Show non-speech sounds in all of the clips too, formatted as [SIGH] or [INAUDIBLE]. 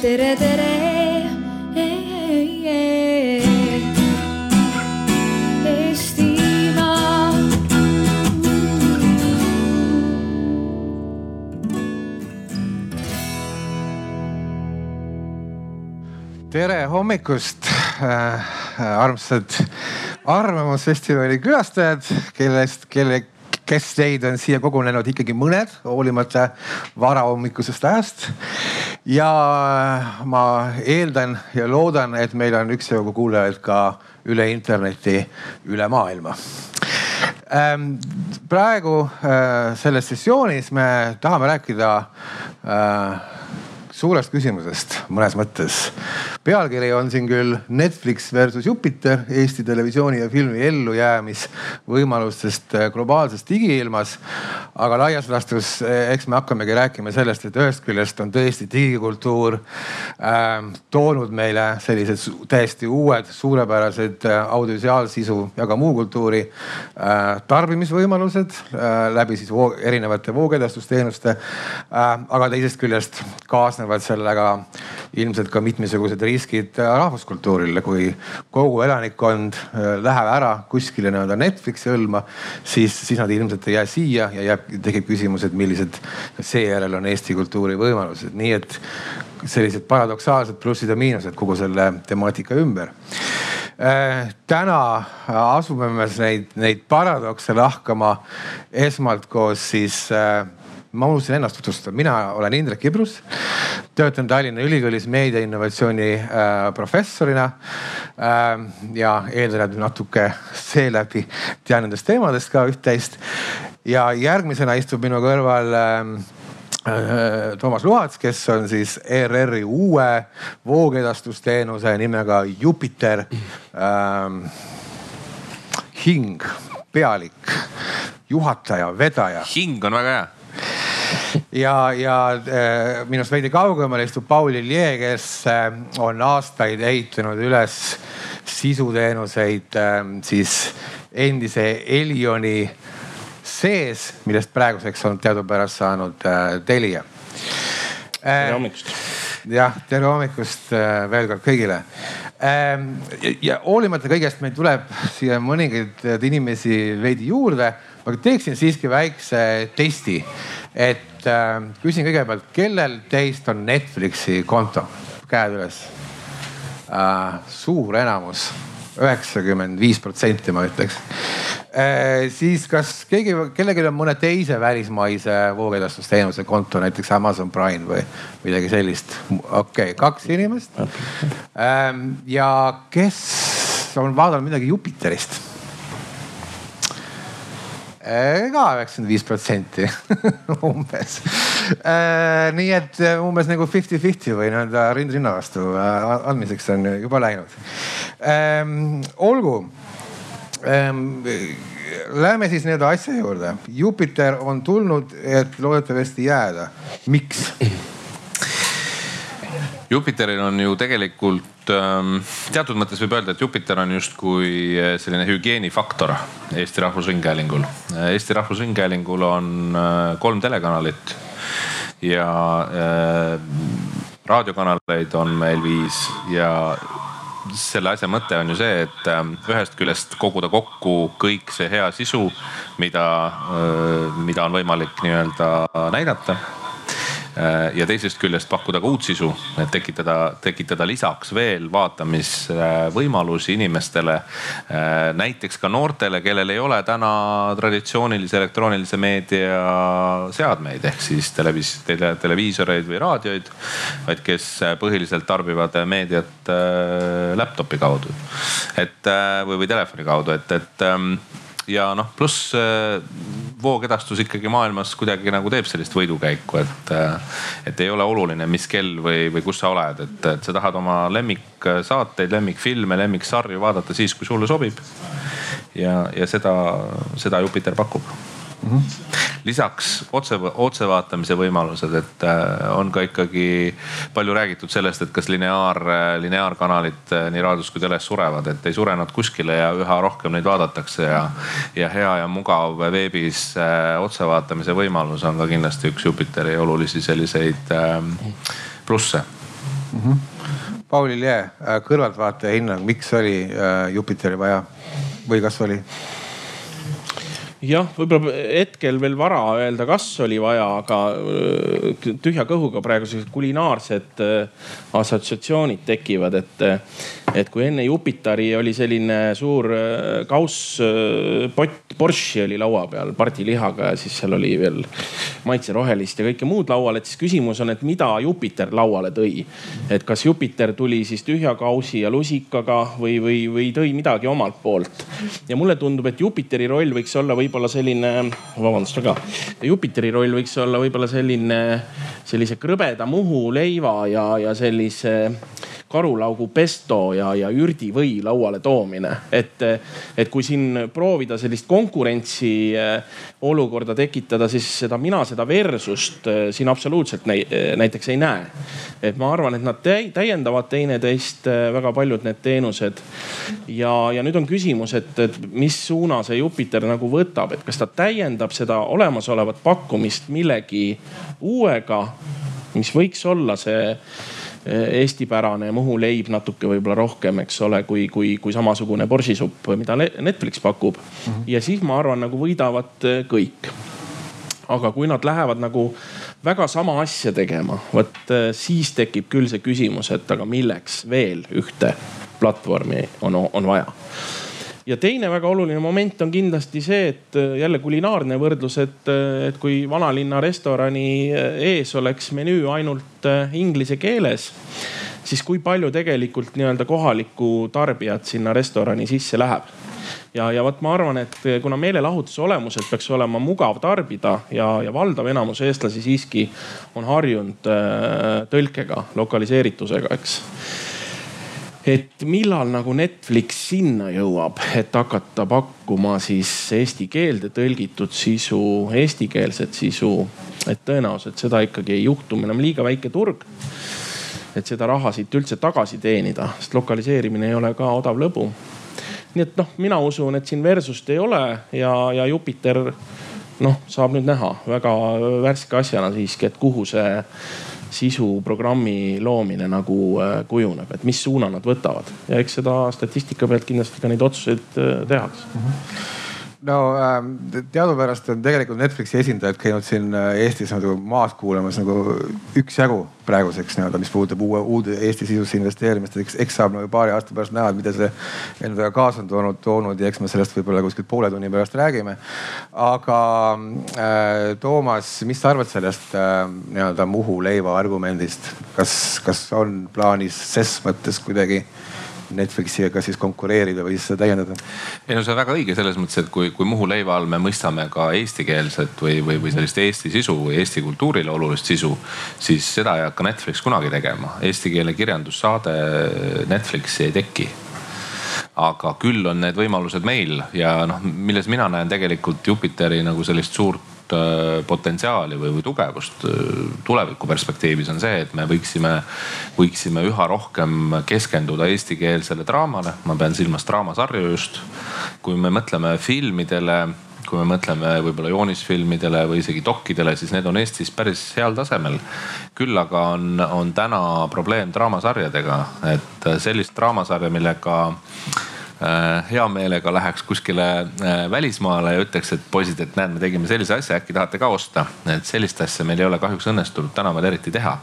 tere, tere. Tere hommikust äh,, armsad Arvamusfestivali külastajad, kellest, kelle, kes teid on siia kogunenud ikkagi mõned, hoolimata varahommikusest ajast. Ja ma eeldan ja loodan, et meil on üksjagu kuulajaid ka üle interneti, üle maailma. Ähm, praegu äh, selles sessioonis me tahame rääkida äh, suurest küsimusest mõnes mõttes. pealkiri on siin küll Netflix versus Jupiter, Eesti televisiooni ja filmi ellujäämisvõimalustest globaalses digiilmas. aga laias laastus eks me hakkamegi rääkima sellest, et ühest küljest on tõesti digikultuur äh, toonud meile sellised täiesti uued suurepärased audiovisuaalsisu ja ka muu kultuuri äh, tarbimisvõimalused äh, läbi siis voog, erinevate voogedastusteenuste äh,. aga teisest küljest kaasnevad kaasnevad sellega ilmselt ka mitmesugused riskid rahvuskultuurile, kui kogu elanikkond äh, läheb ära kuskile nii-öelda Netflixi hõlma, siis, siis nad ilmselt ei jää siia ja jääb, tekib küsimus, et millised seejärel on Eesti kultuuri võimalused, nii et sellised paradoksaalsed plussid ja miinused kogu selle temaatika ümber. Äh, täna asume me neid, neid paradokse lahkama esmalt koos siis äh, ma unustasin ennast tutvustada, mina olen Indrek Ibrus, töötan Tallinna Ülikoolis meediainnovatsiooni äh, professorina äh,. ja eeldan, et natuke seeläbi tean nendest teemadest ka üht-teist. ja järgmisena istub minu kõrval äh Toomas Luhats, kes on siis ERR-i uue voogedastusteenuse nimega Jupiter ähm, hing, pealik, juhataja, vedaja. hing on väga hea ja, ja äh, minust veidi kaugemal istub Paul Ilje, kes äh, on aastaid ehitanud üles sisuteenuseid äh, siis endise Elioni sees, millest praeguseks on teadupärast saanud Telia. tere hommikust jah, tere hommikust veel kord kõigile. ja hoolimata kõigest meil tuleb siia mõningaid inimesi veidi juurde, aga teeksin siiski väikse testi et äh, küsin kõigepealt, kellel teist on Netflixi konto, käed üles äh,. suur enamus, üheksakümmend viis protsenti ma ütleks äh,. siis kas keegi, kellelgi on mõne teise välismaise voogedastusteenuse konto, näiteks Amazon Prime või midagi sellist? okei okay,, kaks inimest äh,. ja kes on vaadanud midagi Jupiterist? Ka üheksakümmend viis protsenti [LAUGHS] umbes. Äh, nii et äh, umbes nagu fifty-fifty või nii-öelda rind rinna vastu äh, andmiseks on juba läinud. Ähm, olgu. Ähm, läheme siis nii-öelda asja juurde. Jupiter on tulnud, et loodetavasti jääda. miks? Jupiteril on ju tegelikult ähm, teatud mõttes võib öelda, et Jupiter on justkui äh, selline hügieenifaktor Eesti Rahvusringhäälingul. Äh, Eesti Rahvusringhäälingul on äh, kolm telekanalit ja raadiokanaleid on meil viis ja selle asja mõte on ju see, et ühest küljest koguda kokku kõik see hea sisu, mida, mida on võimalik nii-öelda näidata ja teisest küljest pakkuda ka uut sisu, et tekitada, tekitada lisaks veel vaatamisvõimalusi inimestele. Äh, näiteks ka noortele, kellel ei ole täna traditsioonilise elektroonilise meedia seadmeid ehk siis televis-, tele, televiisoreid või raadioid, vaid kes põhiliselt tarbivad meediat äh, laptop'i kaudu. et või, või telefoni kaudu, et, et ähm, ja noh, pluss äh, voogedastus ikkagi maailmas kuidagi nagu teeb sellist võidukäiku, et, äh, et ei ole oluline, mis kell või, või kus sa oled, et, et sa tahad oma lemmiksaateid, lemmikfilme, lemmiksarju vaadata siis, kui sulle sobib. ja, ja seda, seda Jupiter pakub mm. -hmm. lisaks otse, otsevaatamise võimalused, et äh, on ka ikkagi palju räägitud sellest, et kas lineaar, lineaarkanalid äh, nii raadios kui teles surevad, et ei sure nad kuskile ja üha rohkem neid vaadatakse ja, ja hea ja mugav veebis äh, otsevaatamise võimalus on ka kindlasti üks Jupiteri olulisi selliseid plusse mm. -hmm. Paul Ilje, kõrvaltvaataja hinnang, miks oli Jupiteri vaja või kas oli? Jah, võib-olla hetkel veel vara öelda, kas oli vaja, aga äh, tühja kõhuga praegu sellised kulinaarsed äh, assotsiatsioonid tekivad, et, et kui enne Jupiteri oli selline suur äh, kausspott, borši oli laua peal pardilihaga ja siis seal oli veel maitserohelist ja kõike muud laual, et siis küsimus on, et mida Jupiter lauale tõi. et kas Jupiter tuli siis tühja kausi ja lusikaga või, või, või tõi midagi omalt poolt. ja mulle tundub, et Jupiteri roll võiks olla või võib-olla selline, vabandust väga. Jupiteri roll võiks olla võib-olla selline, sellise krõbeda Muhu leiva ja, ja sellise karulaugu pesto ja, ja ürdivõi lauale toomine. et, et kui siin proovida sellist konkurentsi eh, olukorda tekitada, siis seda mina seda versust eh, siin absoluutselt eh, näiteks ei näe. et ma arvan, et nad täiendavad teineteist väga paljud need teenused. ja, ja nüüd on küsimus, et, et mis suuna see Jupiter nagu võtab, et kas ta täiendab seda olemasolevat pakkumist millegi uuega, mis võiks olla see eestipärane Muhu leib natuke võib-olla rohkem, eks ole, kui, kui, kui samasugune borsisupp, mida Netflix pakub mm. -hmm. ja siis ma arvan, nagu võidavad äh, kõik. aga kui nad lähevad nagu väga sama asja tegema, vot äh, siis tekib küll see küsimus, et aga milleks veel ühte platvormi on, on vaja ja teine väga oluline moment on kindlasti see, et äh, jälle kulinaarne võrdlus, et, äh, et kui vanalinna restorani äh, ees oleks menüü ainult inglise keeles, siis kui palju tegelikult nii-öelda kohalikku tarbijat sinna restorani sisse läheb. Ja, ja vot ma arvan, et kuna meelelahutuse olemuselt peaks olema mugav tarbida ja, ja valdav enamus eestlasi siiski on harjunud tõlkega, lokaliseeritusega, eks et millal nagu Netflix sinna jõuab, et hakata pakkuma siis eesti keelde tõlgitud sisu, eestikeelset sisu. et tõenäoliselt seda ikkagi ei juhtu, me oleme liiga väike turg. et seda raha siit üldse tagasi teenida, sest lokaliseerimine ei ole ka odav lõbu. nii et noh, mina usun, et siin versust ei ole ja, ja Jupiter noh, saab nüüd näha väga värske asjana siiski, et kuhu see sisuprogrammi loomine nagu äh, kujuneb, et mis suuna nad võtavad ja eks seda statistika pealt kindlasti ka neid otsuseid äh, tehakse mm. -hmm no ähm, teadupärast on tegelikult Netflixi esindajad käinud siin äh, Eestis nagu maas kuulamas nagu üksjagu praeguseks nii-öelda, mis puudutab uue, uude Eesti sisusse investeerimist. eks, eks saab nagu paari aasta pärast näha, mida see endaga kaasa on toonud, toonud ja eks me sellest võib-olla kuskilt poole tunni pärast räägime. aga äh, Toomas, mis sa arvad sellest äh, nii-öelda Muhu leiva argumendist, kas, kas on plaanis ses mõttes kuidagi äh, Netflixiga siis konkureerida või siis täiendada? ei no see on väga õige selles mõttes, et kui, kui Muhu leiva all me mõistame ka eestikeelset või, või, või sellist Eesti sisu või Eesti kultuurile olulist sisu, siis seda ei hakka Netflix kunagi tegema. Eesti keele kirjandussaade Netflixi ei teki aga küll on need võimalused meil ja noh, milles mina näen tegelikult Jupiteri nagu sellist suurt Äh, potentsiaali või, või tugevust äh, tuleviku perspektiivis on see, et me võiksime, võiksime üha rohkem keskenduda eestikeelsele draamale. ma pean silmas draamasarju just. kui me mõtleme filmidele kui me mõtleme võib-olla joonisfilmidele või isegi dokkidele, siis need on Eestis päris heal tasemel. küll aga on, on täna probleem draamasarjadega, et sellist draamasarja, millega Äh, hea meelega läheks kuskile äh, välismaale ja ütleks, et poisid, et näed, me tegime sellise asja, äkki tahate ka osta. et sellist asja meil ei ole kahjuks õnnestunud tänapäeval eriti teha.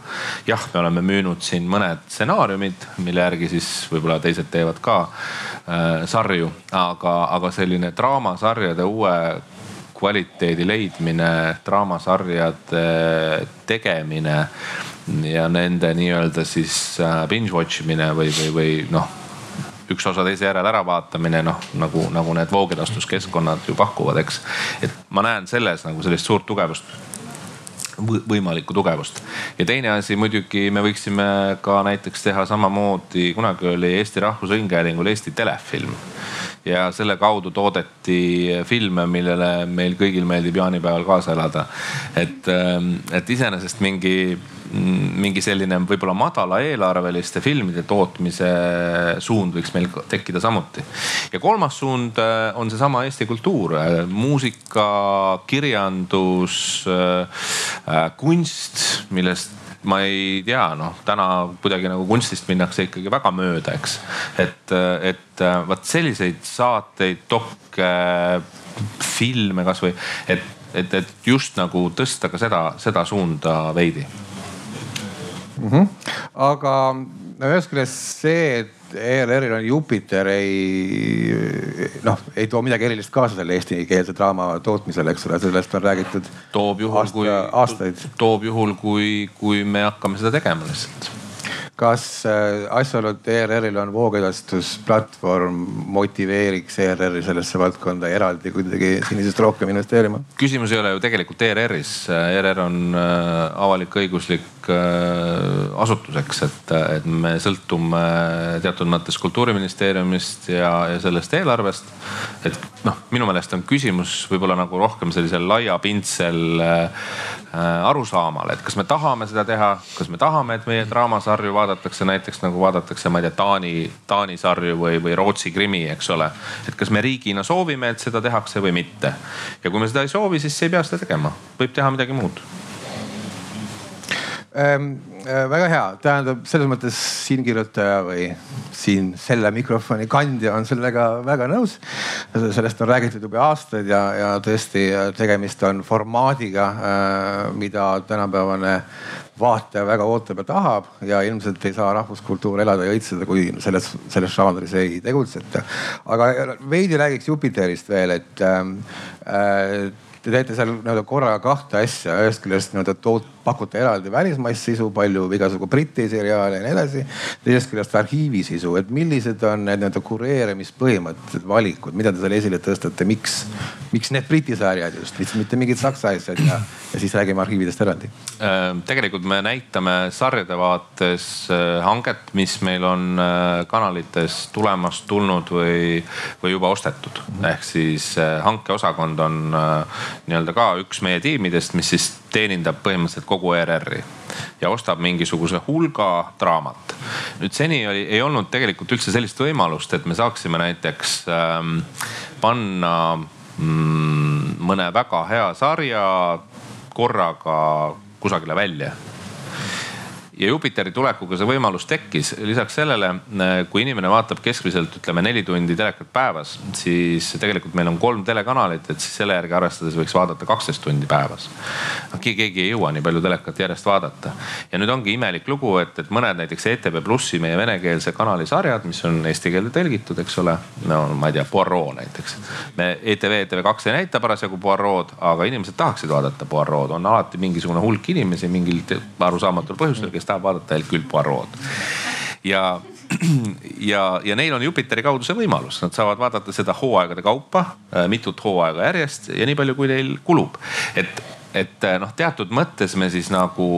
jah, me oleme müünud siin mõned stsenaariumid, mille järgi siis võib-olla teised teevad ka äh, sarju, aga, aga selline draamasarjade uue kvaliteedi leidmine, draamasarjade tegemine ja nende nii-öelda siis äh, binge watch imine või, või, või noh üks osa teise järel äravaatamine, noh nagu, nagu need voogedastuskeskkonnad ju pakuvad, eks. et ma näen selles nagu sellist suurt tugevust võimalikku tugevust. ja teine asi muidugi me võiksime ka näiteks teha samamoodi, kunagi oli Eesti Rahvusringhäälingul Eesti telefilm ja selle kaudu toodeti filme, millele meil kõigil meeldib jaanipäeval kaasa elada. et, ähm, et iseenesest mingi, mingi selline võib-olla madala eelarveliste filmide tootmise suund võiks meil tekkida samuti. ja kolmas suund äh, on seesama Eesti kultuur, äh, muusika, kirjandus, äh, kunst, millest ma ei tea, noh täna kuidagi nagu kunstist minnakse ikkagi väga mööda, eks. et, et vot selliseid saateid, dokke, filme kasvõi, et, et, et just nagu tõsta ka seda, seda suunda veidi mm. -hmm. aga ühest küljest see, et ERR-il on Jupiter ei noh, ei too midagi erilist kaasa selle eestikeelse draama tootmisele, eks ole, sellest on räägitud. toob juhul, kui, toob juhul, kui, kui me hakkame seda tegema lihtsalt kas äh, asjaolu, et ERR-il on voogedastusplatvorm motiveeriks ERR-i sellesse valdkonda eraldi kuidagi senisest rohkem investeerima? küsimus ei ole ju tegelikult ERR-is, ERR on äh, avalik-õiguslik asutuseks, et, et me sõltume teatud mõttes kultuuriministeeriumist ja, ja sellest eelarvest. et noh, minu meelest on küsimus võib-olla nagu rohkem sellisel laiapindsel arusaamal, et kas me tahame seda teha, kas me tahame, et meie draamasarju vaadatakse näiteks nagu vaadatakse, ma ei tea, Taani, Taani sarju või, või Rootsi krimi, eks ole. et kas me riigina soovime, et seda tehakse või mitte. ja kui me seda ei soovi, siis ei pea seda tegema, võib teha midagi muud ähm,. Äh, väga hea, tähendab selles mõttes siinkirjutaja või siin selle mikrofoni kandja on sellega väga nõus. sellest on räägitud juba aastaid ja, ja tõesti tegemist on formaadiga äh,, mida tänapäevane vaataja väga ootab ja tahab ja ilmselt ei saa rahvuskultuur elada ja õitseda, kui selles, selles žanris ei tegutseta. aga veidi räägiks Jupiterist veel, et äh, te teete seal nii-öelda korraga kahte asja, ühest küljest nii-öelda toot-, pakute eraldi välismaist sisu, palju igasugu Briti seriaale ja nii edasi. teisest küljest arhiivisisu, et millised on need nii-öelda kureerimispõhimõtted, valikud, mida te seal esile tõstate, miks, miks need Briti sarjad just, mitte mingid saksa asjad ja, ja siis räägime arhiividest eraldi. Äh, tegelikult me näitame sarjade vaates äh, hanget, mis meil on äh, kanalites tulemas, tulnud või, või juba ostetud. -hmm. ehk siis hankeosakond on nii-öelda ka üks meie tiimidest, mis siis teenindab põhimõtteliselt kogu ERR-i ja ostab mingisuguse hulga draamat. nüüd seni oli, ei olnud tegelikult üldse sellist võimalust, et me saaksime näiteks ähm, panna mm, mõne väga hea sarja korraga kusagile välja ja Jupiteri tulekuga see võimalus tekkis. lisaks sellele, äh, kui inimene vaatab keskmiselt ütleme neli tundi telekat päevas, siis tegelikult meil on kolm telekanalit, et siis selle järgi arvestades võiks vaadata kaksteist tundi päevas. keegi ei jõua nii palju telekat järjest vaadata. ja nüüd ongi imelik lugu, et, et mõned näiteks ETV Plussi, meie venekeelse kanali sarjad, mis on eesti keelde tõlgitud, eks ole. no ma ei tea, Poirot näiteks. me ETV, ETV2 ei näita parasjagu Poirot, aga inimesed tahaksid vaadata Poirot, on alati mingisugune hulk inimesi mingil arusaamatul põhjusel, kes tahab vaadata Hercule Poirot. ja [CLEARS THROAT] ja, ja neil on Jupiteri kaudu see võimalus, nad saavad vaadata seda hooaegade kaupa, äh, mitut hooaega järjest ja nii palju, kui neil kulub. et, et äh, noh, teatud mõttes me siis nagu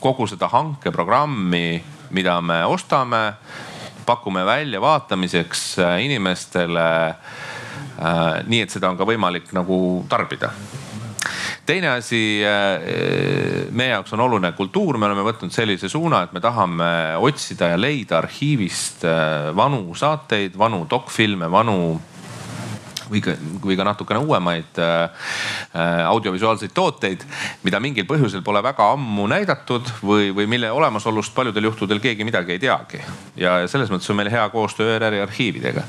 kogu seda hankeprogrammi, mida me ostame, pakume välja vaatamiseks äh, inimestele äh, nii, et seda on ka võimalik nagu tarbida teine asi, äh, meie jaoks on oluline kultuur, me oleme võtnud sellise suuna, et me tahame otsida ja leida arhiivist äh, vanu saateid, vanu dokfilme, vanu või ka, või ka natukene uuemaid äh, äh, audiovisuaalseid tooteid, mida mingil põhjusel pole väga ammu näidatud või, või mille olemasolust paljudel juhtudel keegi midagi ei teagi. ja selles mõttes on meil hea koostöö ERR-i arhiividega.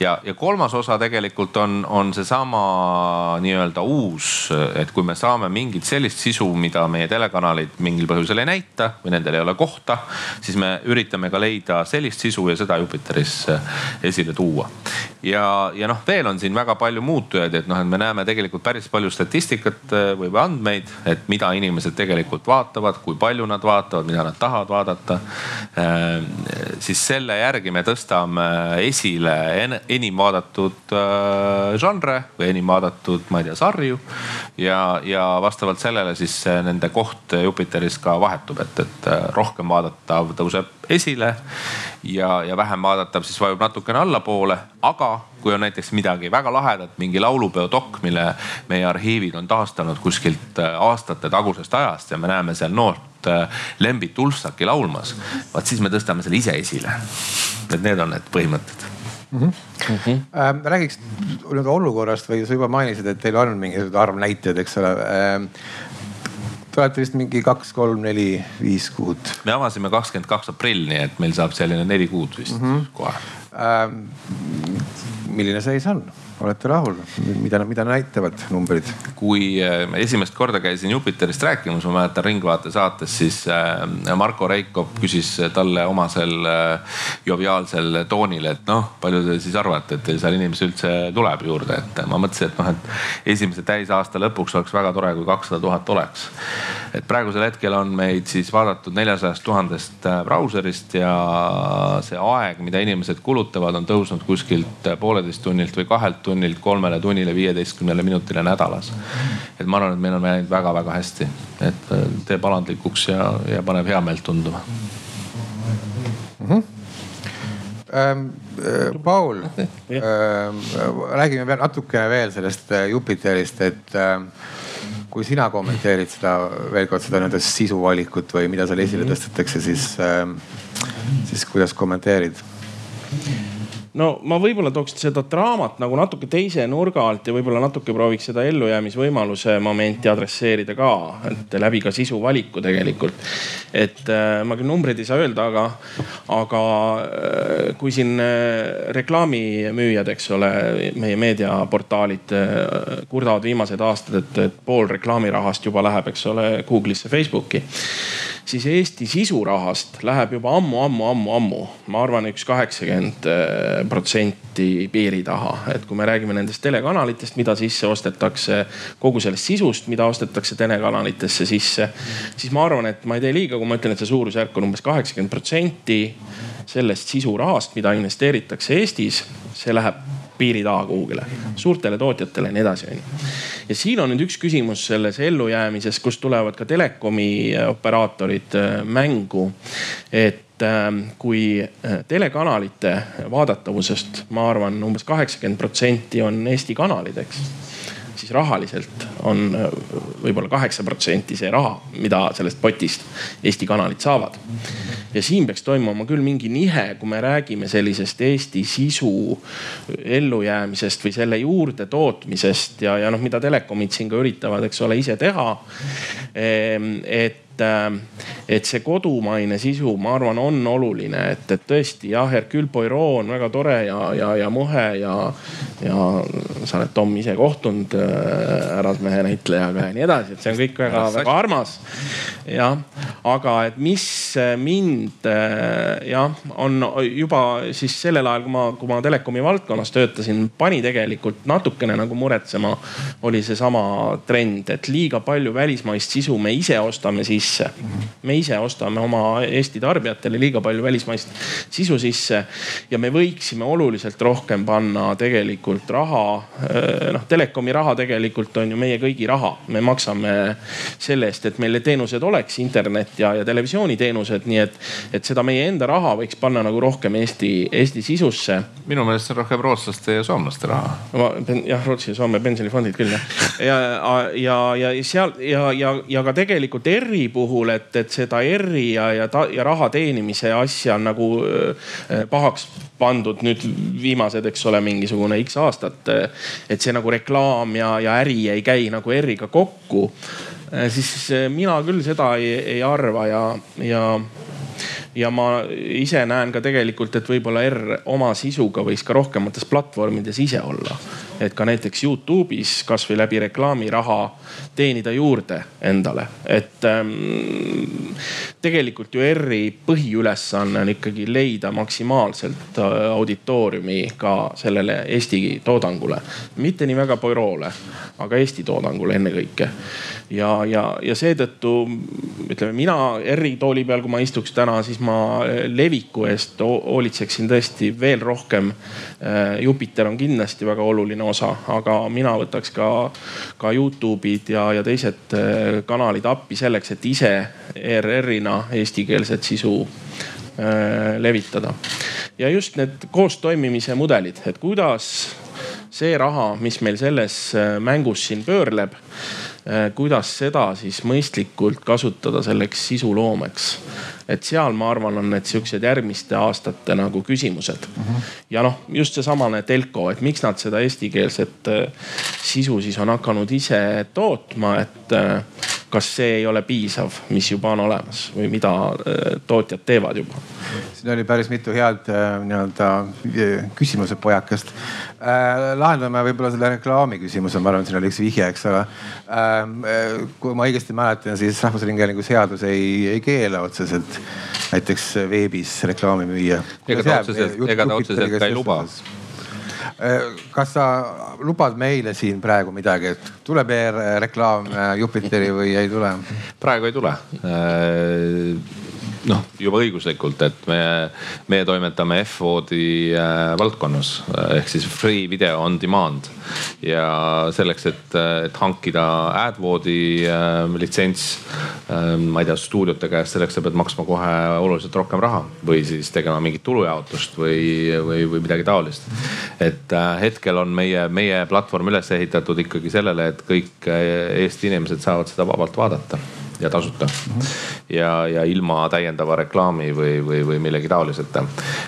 ja, ja kolmas osa tegelikult on, on seesama nii-öelda uus, et kui me saame mingit sellist sisu, mida meie telekanalid mingil põhjusel ei näita või nendel ei ole kohta, siis me üritame ka leida sellist sisu ja seda Jupiteris esile tuua. ja, ja noh, veel on siin väga palju muutujaid, et noh, et me näeme tegelikult päris palju statistikat äh, või andmeid, et mida inimesed tegelikult vaatavad, kui palju nad vaatavad, mida nad tahavad vaadata. Äh, siis selle järgi me tõstame esile enim vaadatud äh, žanre või enim vaadatud, ma ei tea, sarju. ja, ja vastavalt sellele siis nende koht Jupiteris ka vahetub, et, et rohkem vaadatav tõuseb esile ja, ja vähem vaadatav siis vajub natukene allapoole. aga kui on näiteks midagi väga lahedat, mingi laulupeo dokk, mille meie arhiivid on taastanud kuskilt äh, aastate tagusest ajast ja me näeme seal noort äh, Lembit Ulfsaki laulmas, vaat siis me tõstame selle ise esile. et need on need põhimõtted mm. -hmm. Mm -hmm. äh, räägiks nüüd olukorrast või sa juba mainisid, et teil on mingisugused arvnäitajad, eks ole äh, Te olete vist mingi kaks, kolm, neli, viis kuud. me avasime kakskümmend kaks aprill, nii et meil saab selline neli kuud vist mm -hmm. kohe ähm,. milline seis on? Olete rahul, mida, mida näitavad numbrid? kui äh, esimest korda käisin Jupiterist rääkimas, ma mäletan Ringvaate saates, siis äh, Marko Reikop küsis talle omasel äh, joviaalsel toonil, et noh, palju te siis arvate, et seal inimesi üldse tuleb juurde, et ma mõtlesin, et noh, et esimese täisaasta lõpuks oleks väga tore, kui kakssada tuhat oleks. et praegusel hetkel on meid siis vaadatud neljasajast tuhandest brauserist ja see aeg, mida inimesed kulutavad, on tõusnud kuskilt pooleteist tunnilt või kahelt tunnilt kolmele tunnile, viieteistkümnele minutile nädalas. et ma arvan, et meil on läinud väga-väga hästi, et äh, teeb alandlikuks ja, ja paneb heameelt tunduma mm. -hmm. Ähm, äh, Paul äh,, räägime veel natukene veel sellest äh, Jupiterist, et äh, kui sina kommenteerid seda veel kord seda nii-öelda sisuvalikut või mida seal esile mhm. tõstetakse, siis äh,, siis kuidas kommenteerid? No ma võib-olla tooks seda draamat nagu natuke teise nurga alt ja võib-olla natuke prooviks seda ellujäämisvõimaluse momenti adresseerida ka, et läbi ka sisu valiku tegelikult. et äh, ma küll numbreid ei saa öelda, aga, aga äh, kui siin äh, reklaamimüüjad, eks ole, meie meediaportaalid kurdavad viimased aastad, et, pool reklaamirahast juba läheb, eks ole, Google'isse, Facebooki siis Eesti sisurahast läheb juba ammu, ammu, ammu, ammu, ma arvan, üks kaheksakümmend äh, protsenti piiri taha. et kui me räägime nendest telekanalitest, mida sisse ostetakse, kogu sellest sisust, mida ostetakse telekanalitesse sisse, siis ma arvan, et ma ei tee liiga, kui ma ütlen, et see suurusjärk on umbes kaheksakümmend protsenti sellest sisurahast, mida investeeritakse Eestis, see läheb piiri taha kuhugile, suurtele tootjatele ja nii edasi, onju. ja siin on nüüd üks küsimus selles ellujäämises, kus tulevad ka telekomi operaatorid äh, mängu. et ähm, kui äh, telekanalite vaadatavusest, ma arvan umbes kaheksakümmend protsenti on Eesti kanalid, eks siis rahaliselt on äh, võib-olla kaheksa protsenti see raha, mida sellest potist Eesti kanalid saavad. ja siin peaks toimuma küll mingi nihe, kui me räägime sellisest Eesti sisu ellujäämisest või selle juurde tootmisest ja, ja noh, mida telekomid siin ka üritavad, eks ole, ise teha. Ehm, et et, äh, et see kodumaine sisu, ma arvan, on oluline, et, et tõesti jah, Hercule Poirot on väga tore ja, ja, ja muhe ja, ja sa oled Tom ise kohtunud äh, härrasmehe näitlejaga ja nii edasi, et see on kõik väga-väga armas. jah, aga et mis mind äh, jah, on juba siis sellel ajal, kui ma, kui ma telekomi valdkonnas töötasin, pani tegelikult natukene nagu muretsema, oli seesama trend, et liiga palju välismaist sisu me ise ostame siis sisse. me ise ostame oma Eesti tarbijatele liiga palju välismaist sisu sisse ja me võiksime oluliselt rohkem panna tegelikult raha. Eh, noh, telekomi raha tegelikult on ju meie kõigi raha, me maksame selle eest, et meil teenused oleks, internet ja, ja televisiooniteenused, nii et, et seda meie enda raha võiks panna nagu rohkem Eesti, Eesti sisusse. minu meelest see on rohkem rootslaste ja soomlaste raha. jah, Rootsi ja Soome pensionifondid küll jah. ja, ja, ja, ja seal ja, ja, ja ka tegelikult ERR-i puhul, et, et seda ERR-i ja, ja, ja raha teenimise asja on nagu äh, pahaks pandud nüüd viimased, eks ole, mingisugune X aastat. et see nagu reklaam ja, ja äri ei käi nagu ERR-iga kokku. Äh, siis mina küll seda ei, ei arva ja, ja ja ma ise näen ka tegelikult, et võib-olla R oma sisuga võiks ka rohkemates platvormides ise olla. et ka näiteks Youtube'is kasvõi läbi reklaamiraha teenida juurde endale, et ähm, tegelikult ju R-i põhiülesanne on ikkagi leida maksimaalselt äh, auditooriumi ka sellele Eesti toodangule. mitte nii väga Poirole, aga Eesti toodangule ennekõike ja, ja, ja seetõttu ütleme mina R-i tooli peal, kui ma istuks täna, siis ma eh, leviku eest hoolitseksin tõesti veel rohkem. Eh, Jupiter on kindlasti väga oluline osa, aga mina võtaks ka, ka Youtube'id ja, ja teised eh, kanalid appi selleks, et ise ERR-ina eestikeelset sisu levitada. ja just need koostoimimise mudelid, et kuidas see raha, mis meil selles mängus siin pöörleb Äh, kuidas seda siis mõistlikult kasutada selleks sisuloomeks. et seal ma arvan, on need siuksed järgmiste aastate nagu küsimused uh. Mhm. -huh. ja noh, just seesamane telko, et miks nad seda eestikeelset äh, sisu siis on hakanud ise tootma, et äh, kas see ei ole piisav, mis juba on olemas või mida äh, tootjad teevad juba? siin oli päris mitu head äh, nii-öelda küsimuse pojakest äh,. lahendame võib-olla selle reklaami küsimuse, ma arvan, siin oli üks vihje, eks ole äh,. kui ma õigesti mäletan, siis Rahvusringhäälingu seadus ei, ei keela otseselt näiteks veebis reklaami müüa. ega ta otseselt, ega ta otseselt ka ei luba Äh, kas sa lubad meile siin praegu midagi, et tuleb ER-reklaam äh, Jupiteri või ei tule? praegu ei tule äh, noh, juba õiguslikult, et me, meie toimetame F-voodi äh, valdkonnas ehk siis free video on demand. ja selleks, et, et hankida AdVoodi äh, litsents äh,, ma ei tea, stuudiote käest, selleks sa pead maksma kohe oluliselt rohkem raha või siis tegema mingit tulujaotust või, või, või midagi taolist. et äh, hetkel on meie, meie platvorm üles ehitatud ikkagi sellele, et kõik äh, Eesti inimesed saavad seda vabalt vaadata ja tasuta mm. -hmm. ja, ja ilma täiendava reklaami või, või, või millegi taoliseta.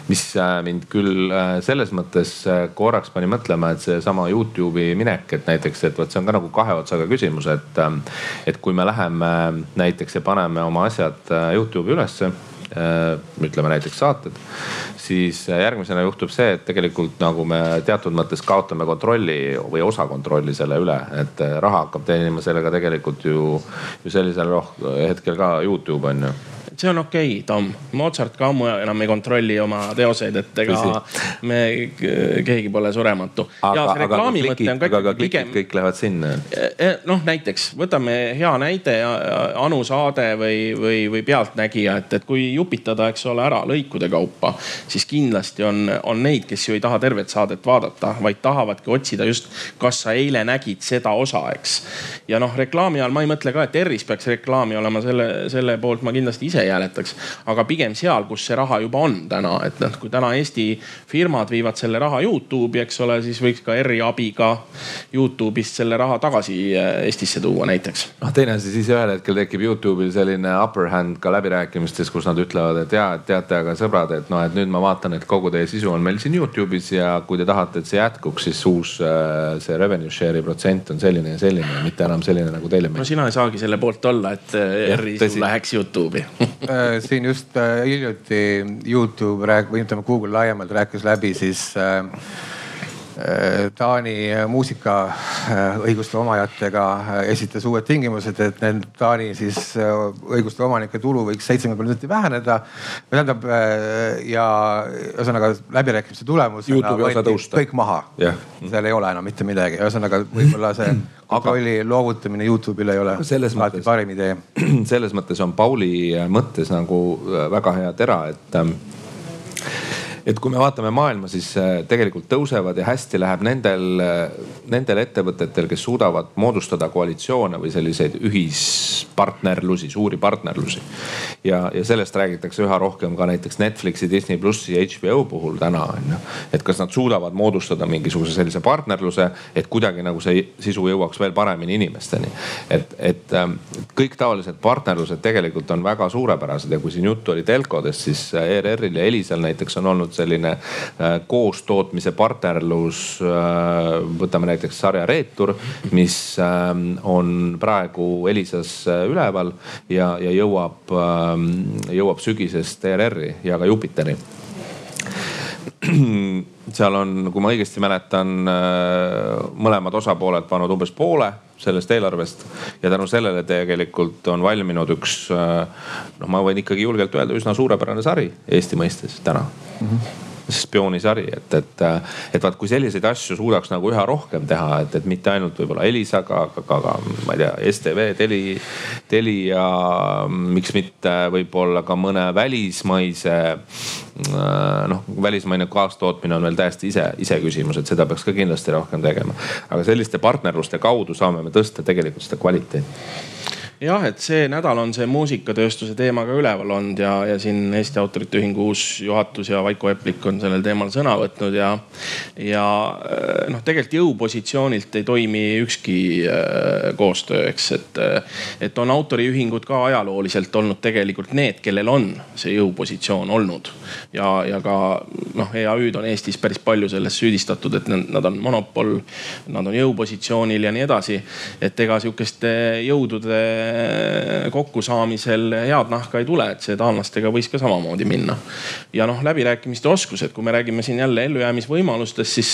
mis äh, mind küll äh, selles mõttes äh, korraks pani mõtlema, et seesama Youtube'i minek, et näiteks, et vot see on ka nagu kahe otsaga küsimus, et, et kui me läheme näiteks ja paneme oma asjad Youtube'i ülesse ütleme näiteks saated, siis järgmisena juhtub see, et tegelikult nagu me teatud mõttes kaotame kontrolli või osa kontrolli selle üle, et raha hakkab teenima sellega tegelikult ju, ju sellisel hetkel ka Youtube on ju see on okei okay,, Tom. Mozart ka ammu enam ei kontrolli oma teoseid, et ega me keegi pole surematu. aga, aga, klikid, aga, aga klikid kõik lähevad sinna. E, e, noh, näiteks võtame hea näide Anu saade või, või, või Pealtnägija, et, et kui jupitada, eks ole, ära lõikude kaupa, siis kindlasti on, on neid, kes ju ei taha tervet saadet vaadata, vaid tahavadki otsida just, kas sa eile nägid seda osa, eks. ja noh, reklaami all ma ei mõtle ka, et ERR-is peaks reklaami olema, selle, selle poolt ma kindlasti ise ei hääletaks. aga pigem seal, kus see raha juba on täna, et noh, kui täna Eesti firmad viivad selle raha Youtube'i, eks ole, siis võiks ka ERR-i abiga Youtube'ist selle raha tagasi äh, Eestisse tuua näiteks. noh, teine asi, siis ühel hetkel tekib Youtube'il selline upper hand ka läbirääkimistes, kus nad ütlevad, et ja, teate, aga sõbrad, et noh, et nüüd ma vaatan, et kogu teie sisu on meil siin Youtube'is ja kui te tahate, et see jätkuks, siis uus äh, see revenue share'i protsent on selline ja selline, mitte enam selline nagu teile meeldib. no sina ei saagi selle poolt olla, et ERR-i sul läheks Youtube'i Äh, [LAUGHS] siin just äh, hiljuti Youtube rääk- või ütleme Google laiemalt rääkis läbi siis äh, Äh, Taani muusikaõiguste omajatega äh, esitas uued tingimused, et need Taani siis äh, õiguste omanike tulu võiks seitsekümmend protsenti väheneda. tähendab ja ühesõnaga läbirääkimiste tulemusena kõik maha yeah.. seal ei ole enam mitte midagi, ühesõnaga võib-olla see [CLEARS THROAT] kontrolli loovutamine Youtube'ile ei ole alati parim idee. [CLEARS THROAT] selles mõttes on Pauli mõttes nagu väga hea tera, et ähm, et kui me vaatame maailma, siis äh, tegelikult tõusevad ja hästi läheb nendel, äh, nendel ettevõtetel, kes suudavad moodustada koalitsioone või selliseid ühispartnerlusi, suuri partnerlusi. ja, ja sellest räägitakse üha rohkem ka näiteks Netflixi, Disney plussi ja HBO puhul täna on ju. et kas nad suudavad moodustada mingisuguse sellise partnerluse, et kuidagi nagu see sisu jõuaks veel paremini inimesteni. et, et ähm, kõik taolised partnerlused tegelikult on väga suurepärased ja kui siin juttu oli telkodest, siis ERR-il ja Elisal näiteks on olnud selline äh, koostootmise partnerlus. Äh, võtame näiteks sarja Reetur, mis ähm, on praegu Elisas äh, üleval ja, ja jõuab, ähm, jõuab sügisest ERR-i ja ka Jupiteri [CLEARS THROAT] seal on, kui ma õigesti mäletan, mõlemad osapooled pannud umbes poole sellest eelarvest ja tänu sellele tegelikult on valminud üks noh, ma võin ikkagi julgelt öelda, üsna suurepärane sari Eesti mõistes täna mm. -hmm spioonisari, et, et, et vaat kui selliseid asju suudaks nagu üha rohkem teha, et, et mitte ainult võib-olla Elisaga, aga ka, ka ma ei tea, STV, Teli, Telia, miks mitte võib-olla ka mõne välismaise. noh, välismaine kaastootmine on veel täiesti ise, iseküsimus, et seda peaks ka kindlasti rohkem tegema. aga selliste partnerluste kaudu saame me tõsta tegelikult seda kvaliteeti jah, et see nädal on see muusikatööstuse teema ka üleval olnud ja, ja siin Eesti Autorite Ühingu uus juhatus ja Vaiko Eplik on sellel teemal sõna võtnud ja, ja äh, noh, tegelikult jõupositsioonilt ei toimi ükski äh, koostöö, eks, et, äh, et on autoriühingud ka ajalooliselt olnud tegelikult need, kellel on see jõupositsioon olnud ja, ja ka noh, EAÜ-d on Eestis päris palju selles süüdistatud, et nad on monopol, nad on jõupositsioonil ja nii edasi. et ega sihukeste jõudude kokkusaamisel head nahka ei tule, et see taanlastega võis ka samamoodi minna. ja noh, läbirääkimiste oskused, kui me räägime siin jälle ellujäämisvõimalustest, siis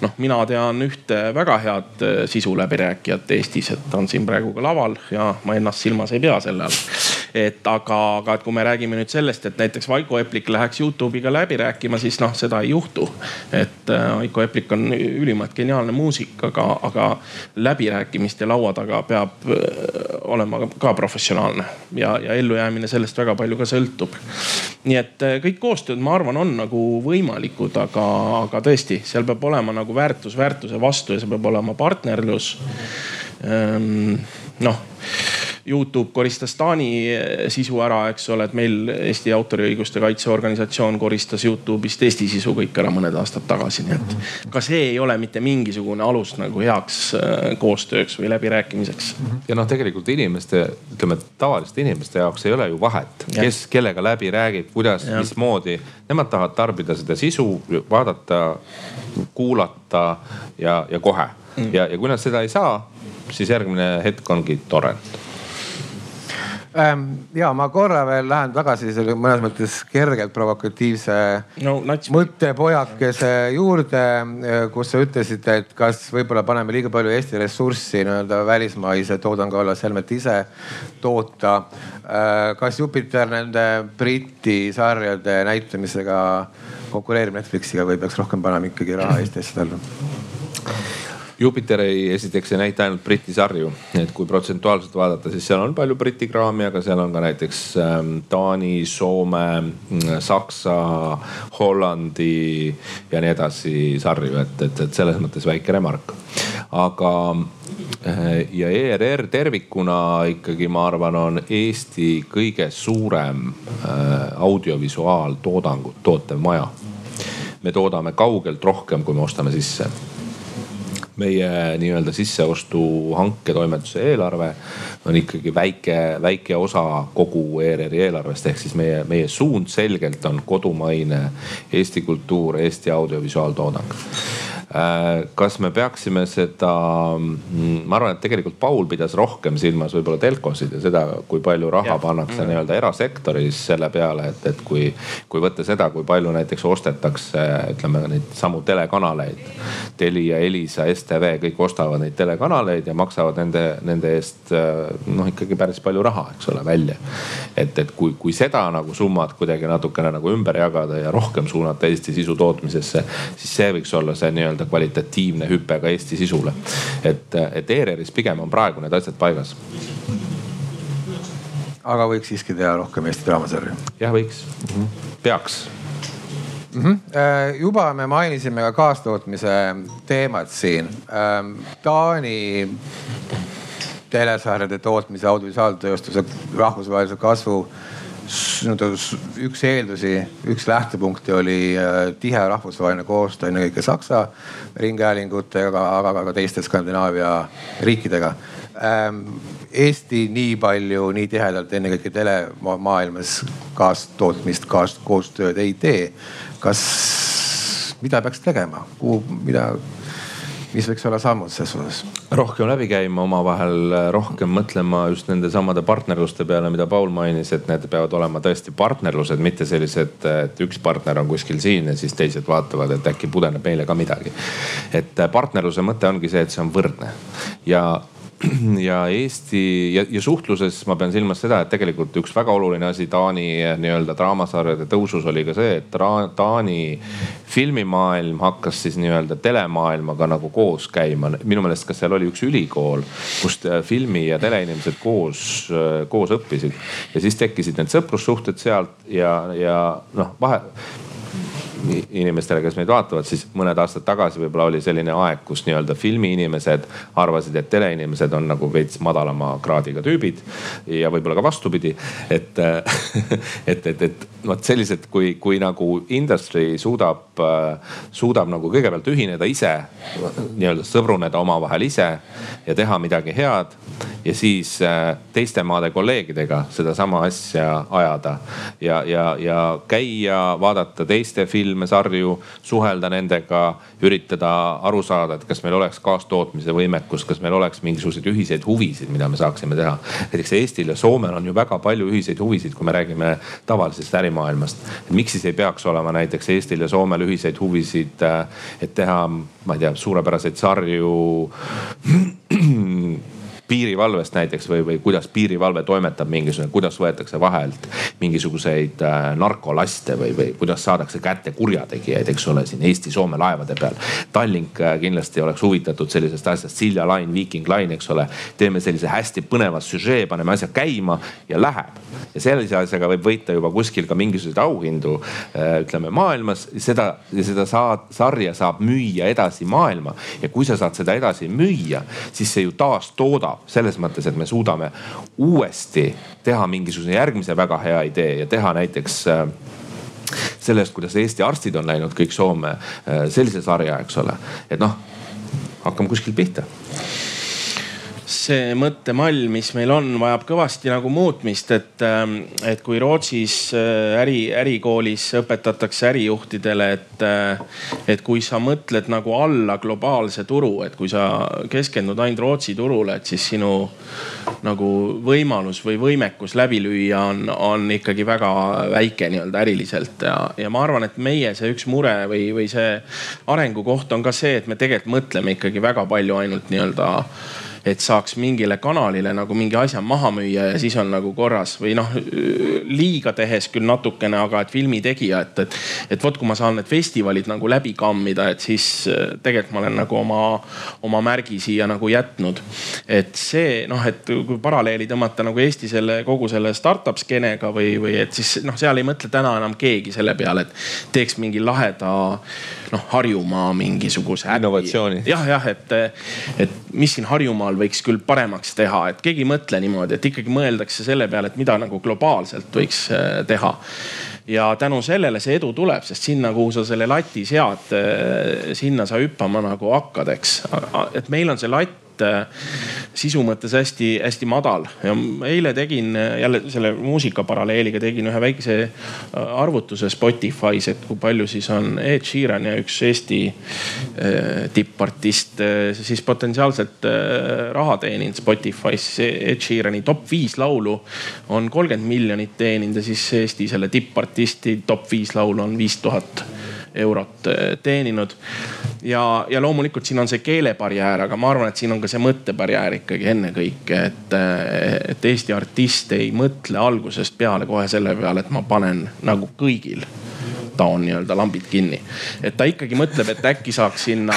noh, mina tean ühte väga head sisu läbirääkijat Eestis, et ta on siin praegu ka laval ja ma ennast silmas ei pea selle all et aga, aga et kui me räägime nüüd sellest, et näiteks Vaiko Eplik läheks Youtube'iga läbi rääkima, siis noh, seda ei juhtu. et äh, Vaiko Eplik on ülimalt geniaalne muusik, aga, aga läbirääkimiste laua taga peab äh, olema ka professionaalne ja, ja ellujäämine sellest väga palju ka sõltub. nii et äh, kõik koostööd, ma arvan, on nagu võimalikud, aga, aga tõesti, seal peab olema nagu väärtus väärtuse vastu ja see peab olema partnerlus. Ehm, noh Youtube koristas Taani eh, sisu ära, eks ole, et meil Eesti autoriõiguste kaitseorganisatsioon koristas Youtube'ist Eesti sisu kõik ära mõned aastad tagasi, nii et ka see ei ole mitte mingisugune alus nagu heaks eh, koostööks või läbirääkimiseks. ja noh, tegelikult inimeste, ütleme tavaliste inimeste jaoks ei ole ju vahet, kes kellega läbi räägib, kuidas, mismoodi. Nemad tahavad tarbida seda sisu, vaadata, kuulata ja, ja kohe mm. ja, ja kui nad seda ei saa, siis järgmine hetk ongi torrent ja ma korra veel lähen tagasi selle mõnes mõttes kergelt provokatiivse no, mõttepojakese juurde, äh, kus sa ütlesid, et kas võib-olla paneme liiga palju Eesti ressurssi nii-öelda välismaise toodangu alla, selmet ise toota. Äh, kas Jupiter nende Briti sarjade näitamisega konkureerib Netflixiga või peaks rohkem panema ikkagi raha Eesti asjadele? Jupiter ei, esiteks ei näita ainult Briti sarju, et kui protsentuaalselt vaadata, siis seal on palju Briti kraami, aga seal on ka näiteks ähm, Taani, Soome, mm, Saksa, Hollandi ja nii edasi sarju, et, et, et selles mõttes väike remark. aga äh, ja ERR tervikuna ikkagi, ma arvan, on Eesti kõige suurem äh, audiovisuaaltoodangut tootev maja. me toodame kaugelt rohkem, kui me ostame sisse meie nii-öelda sisseostu hanketoimetuse eelarve on ikkagi väike, väike osa kogu ERR-i eelarvest. ehk siis meie, meie suund selgelt on kodumaine Eesti kultuur, Eesti audiovisuaaltoodang kas me peaksime seda, mm, ma arvan, et tegelikult Paul pidas rohkem silmas võib-olla telkosid ja seda, kui palju raha yeah. pannakse mm. nii-öelda erasektoris selle peale, et, et kui, kui võtta seda, kui palju näiteks ostetakse, ütleme neid samu telekanaleid. Telia, Elisa, STV, kõik ostavad neid telekanaleid ja maksavad nende, nende eest noh, ikkagi päris palju raha, eks ole, välja. et, et kui, kui seda nagu summat kuidagi natukene nagu ümber jagada ja rohkem suunata Eesti sisu tootmisesse, siis see võiks olla see nii-öelda nii-öelda kvalitatiivne hüpe ka Eesti sisule. et, et ERR-is pigem on praegu need asjad paigas. aga võiks siiski teha rohkem Eesti draamasarju? jah, võiks mm, -hmm. peaks mm. -hmm. juba me mainisime ka kaastootmise teemat siin. Ähm, Taani telesarjade tootmise audiovisuaaltööstuse rahvusvahelise kasvu üks eeldusi, üks lähtepunkti oli äh, tihe rahvusvaheline koostöö ennekõike Saksa ringhäälingutega, aga ka teiste Skandinaavia riikidega. Ähm, Eesti nii palju, nii tihedalt ennekõike telemaailmas kaastootmist, kaaskoostööd ei tee. kas, mida peaks tegema, kuhu, mida mis võiks olla sammud ses suunas? rohkem läbi käima omavahel, rohkem mõtlema just nende samade partnerluste peale, mida Paul mainis, et need peavad olema tõesti partnerlused, mitte sellised, et üks partner on kuskil siin ja siis teised vaatavad, et äkki pudeneb meile ka midagi. et partnerluse mõte ongi see, et see on võrdne ja [CLEARS THROAT] ja Eesti ja, ja suhtluses ma pean silmas seda, et tegelikult üks väga oluline asi Taani nii-öelda draamasarjade tõusus oli ka see, et Taani filmimaailm hakkas siis nii-öelda telemaailmaga nagu koos käima. minu meelest, kas seal oli üks ülikool, kus filmi ja teleinimesed koos, koos õppisid ja siis tekkisid need sõprussuhted sealt ja, ja noh, vahe inimestele, kes meid vaatavad, siis mõned aastad tagasi võib-olla oli selline aeg, kus nii-öelda filmiinimesed arvasid, et teleinimesed on nagu veits madalama kraadiga tüübid ja võib-olla ka vastupidi. et, [LAUGHS] et, et, et vot sellised, kui, kui nagu industry suudab, suudab nagu kõigepealt ühineda ise, nii-öelda sõbruneda omavahel ise ja teha midagi head ja siis äh, teiste maade kolleegidega sedasama asja ajada. ja, ja, ja käia, vaadata teiste filme, sarju, suhelda nendega, üritada aru saada, et kas meil oleks kaastootmise võimekus, kas meil oleks mingisuguseid ühiseid huvisid, mida me saaksime teha. näiteks Eestil ja Soomel on ju väga palju ühiseid huvisid, kui me räägime tavalisest ärimaailmast. Miks siis ei peaks olema näiteks Eestil ja Soomel ühiseid huvisid, äh, et teha, ma ei tea, suurepäraseid sarju piirivalvest näiteks või, või kuidas piirivalve toimetab mingisugune, kuidas võetakse vahelt mingisuguseid äh, narkolaste või, või kuidas saadakse kätte kurjategijaid, eks ole, siin Eesti-Soome laevade peal. Tallink äh, kindlasti oleks huvitatud sellisest asjast, Silja Line, Viiking Line, eks ole. teeme sellise hästi põneva süžee, paneme asja käima ja läheb. ja sellise asjaga võib võita juba kuskil ka mingisuguseid auhindu äh, ütleme maailmas. seda, seda saad, sarja saab müüa edasi maailma ja kui sa saad seda edasi müüa, siis see ju taastoodab selles mõttes, et me suudame uuesti teha mingisuguse järgmise väga hea idee ja teha näiteks äh, sellest, kuidas Eesti arstid on läinud kõik Soome äh, sellise sarja, eks ole. et noh, hakkame kuskilt pihta see mõttemall, mis meil on, vajab kõvasti nagu muutmist, et, ähm, et kui Rootsis äh, äri, ärikoolis õpetatakse ärijuhtidele, et, äh, et kui sa mõtled nagu alla globaalse turu, et kui sa keskendud ainult Rootsi turule, et siis sinu nagu võimalus või võimekus läbi lüüa on, on ikkagi väga väike nii-öelda äriliselt. Ja, ja ma arvan, et meie see üks mure või, või see arengukoht on ka see, et me tegelikult mõtleme ikkagi väga palju ainult nii-öelda et saaks mingile kanalile nagu mingi asja maha müüa ja siis on nagu korras või noh, liiga tehes küll natukene, aga et filmitegija, et, et, et vot kui ma saan need festivalid nagu läbi kammida, et siis äh, tegelikult ma olen nagu oma, oma märgi siia nagu jätnud. et see noh, et kui paralleeli tõmmata nagu Eesti selle kogu selle startup skeenega või, või et siis noh, seal ei mõtle täna enam keegi selle peale, et teeks mingi laheda noh, Harjumaa mingisuguse. innovatsiooni. jah, jah, et, et mis siin Harjumaal võiks küll paremaks teha, et keegi ei mõtle niimoodi, et ikkagi mõeldakse selle peale, et mida nagu globaalselt võiks äh, teha ja tänu sellele see edu tuleb, sest sinna, kuhu sa selle lati sead, äh, sinna sa hüppama nagu hakkad, eks. et meil on see latt et äh, sisu mõttes hästi-hästi madal ja eile tegin äh, jälle selle muusika paralleeliga tegin ühe väikese äh, arvutuse Spotify's, et kui palju siis on Ed Sheeran ja üks Eesti tippartist siis potentsiaalselt raha teeninud Spotify's. Ed Sheerani top viis laulu on kolmkümmend miljonit teeninud ja siis Eesti selle tippartisti top viis laulu on viis tuhat eurot teeninud. Ja, ja loomulikult siin on see keelebarjäär, aga ma arvan, et siin on ka see mõttebarjäär ikkagi ennekõike, et, et Eesti artist ei mõtle algusest peale kohe selle peale, et ma panen nagu kõigil taon nii-öelda lambid kinni. et ta ikkagi mõtleb, et äkki saaks sinna,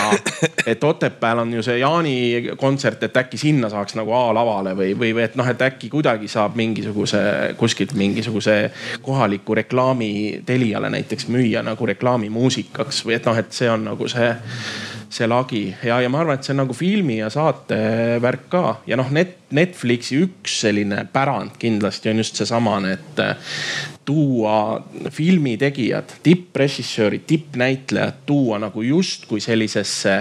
et Otepääl on ju see Jaani kontsert, et äkki sinna saaks nagu A-lavale või, või, või et noh, et äkki kuidagi saab mingisuguse kuskilt mingisuguse kohaliku reklaami Teliale näiteks müüa nagu reklaamimuusikaks või et noh, et see on nagu see see lagi ja, ja ma arvan, et see on nagu filmi ja saate värk ka ja noh, net, Netflixi üks selline pärand kindlasti on just seesamane, et tuua filmitegijad, tipprežissöörid, tippnäitlejad tuua nagu justkui sellisesse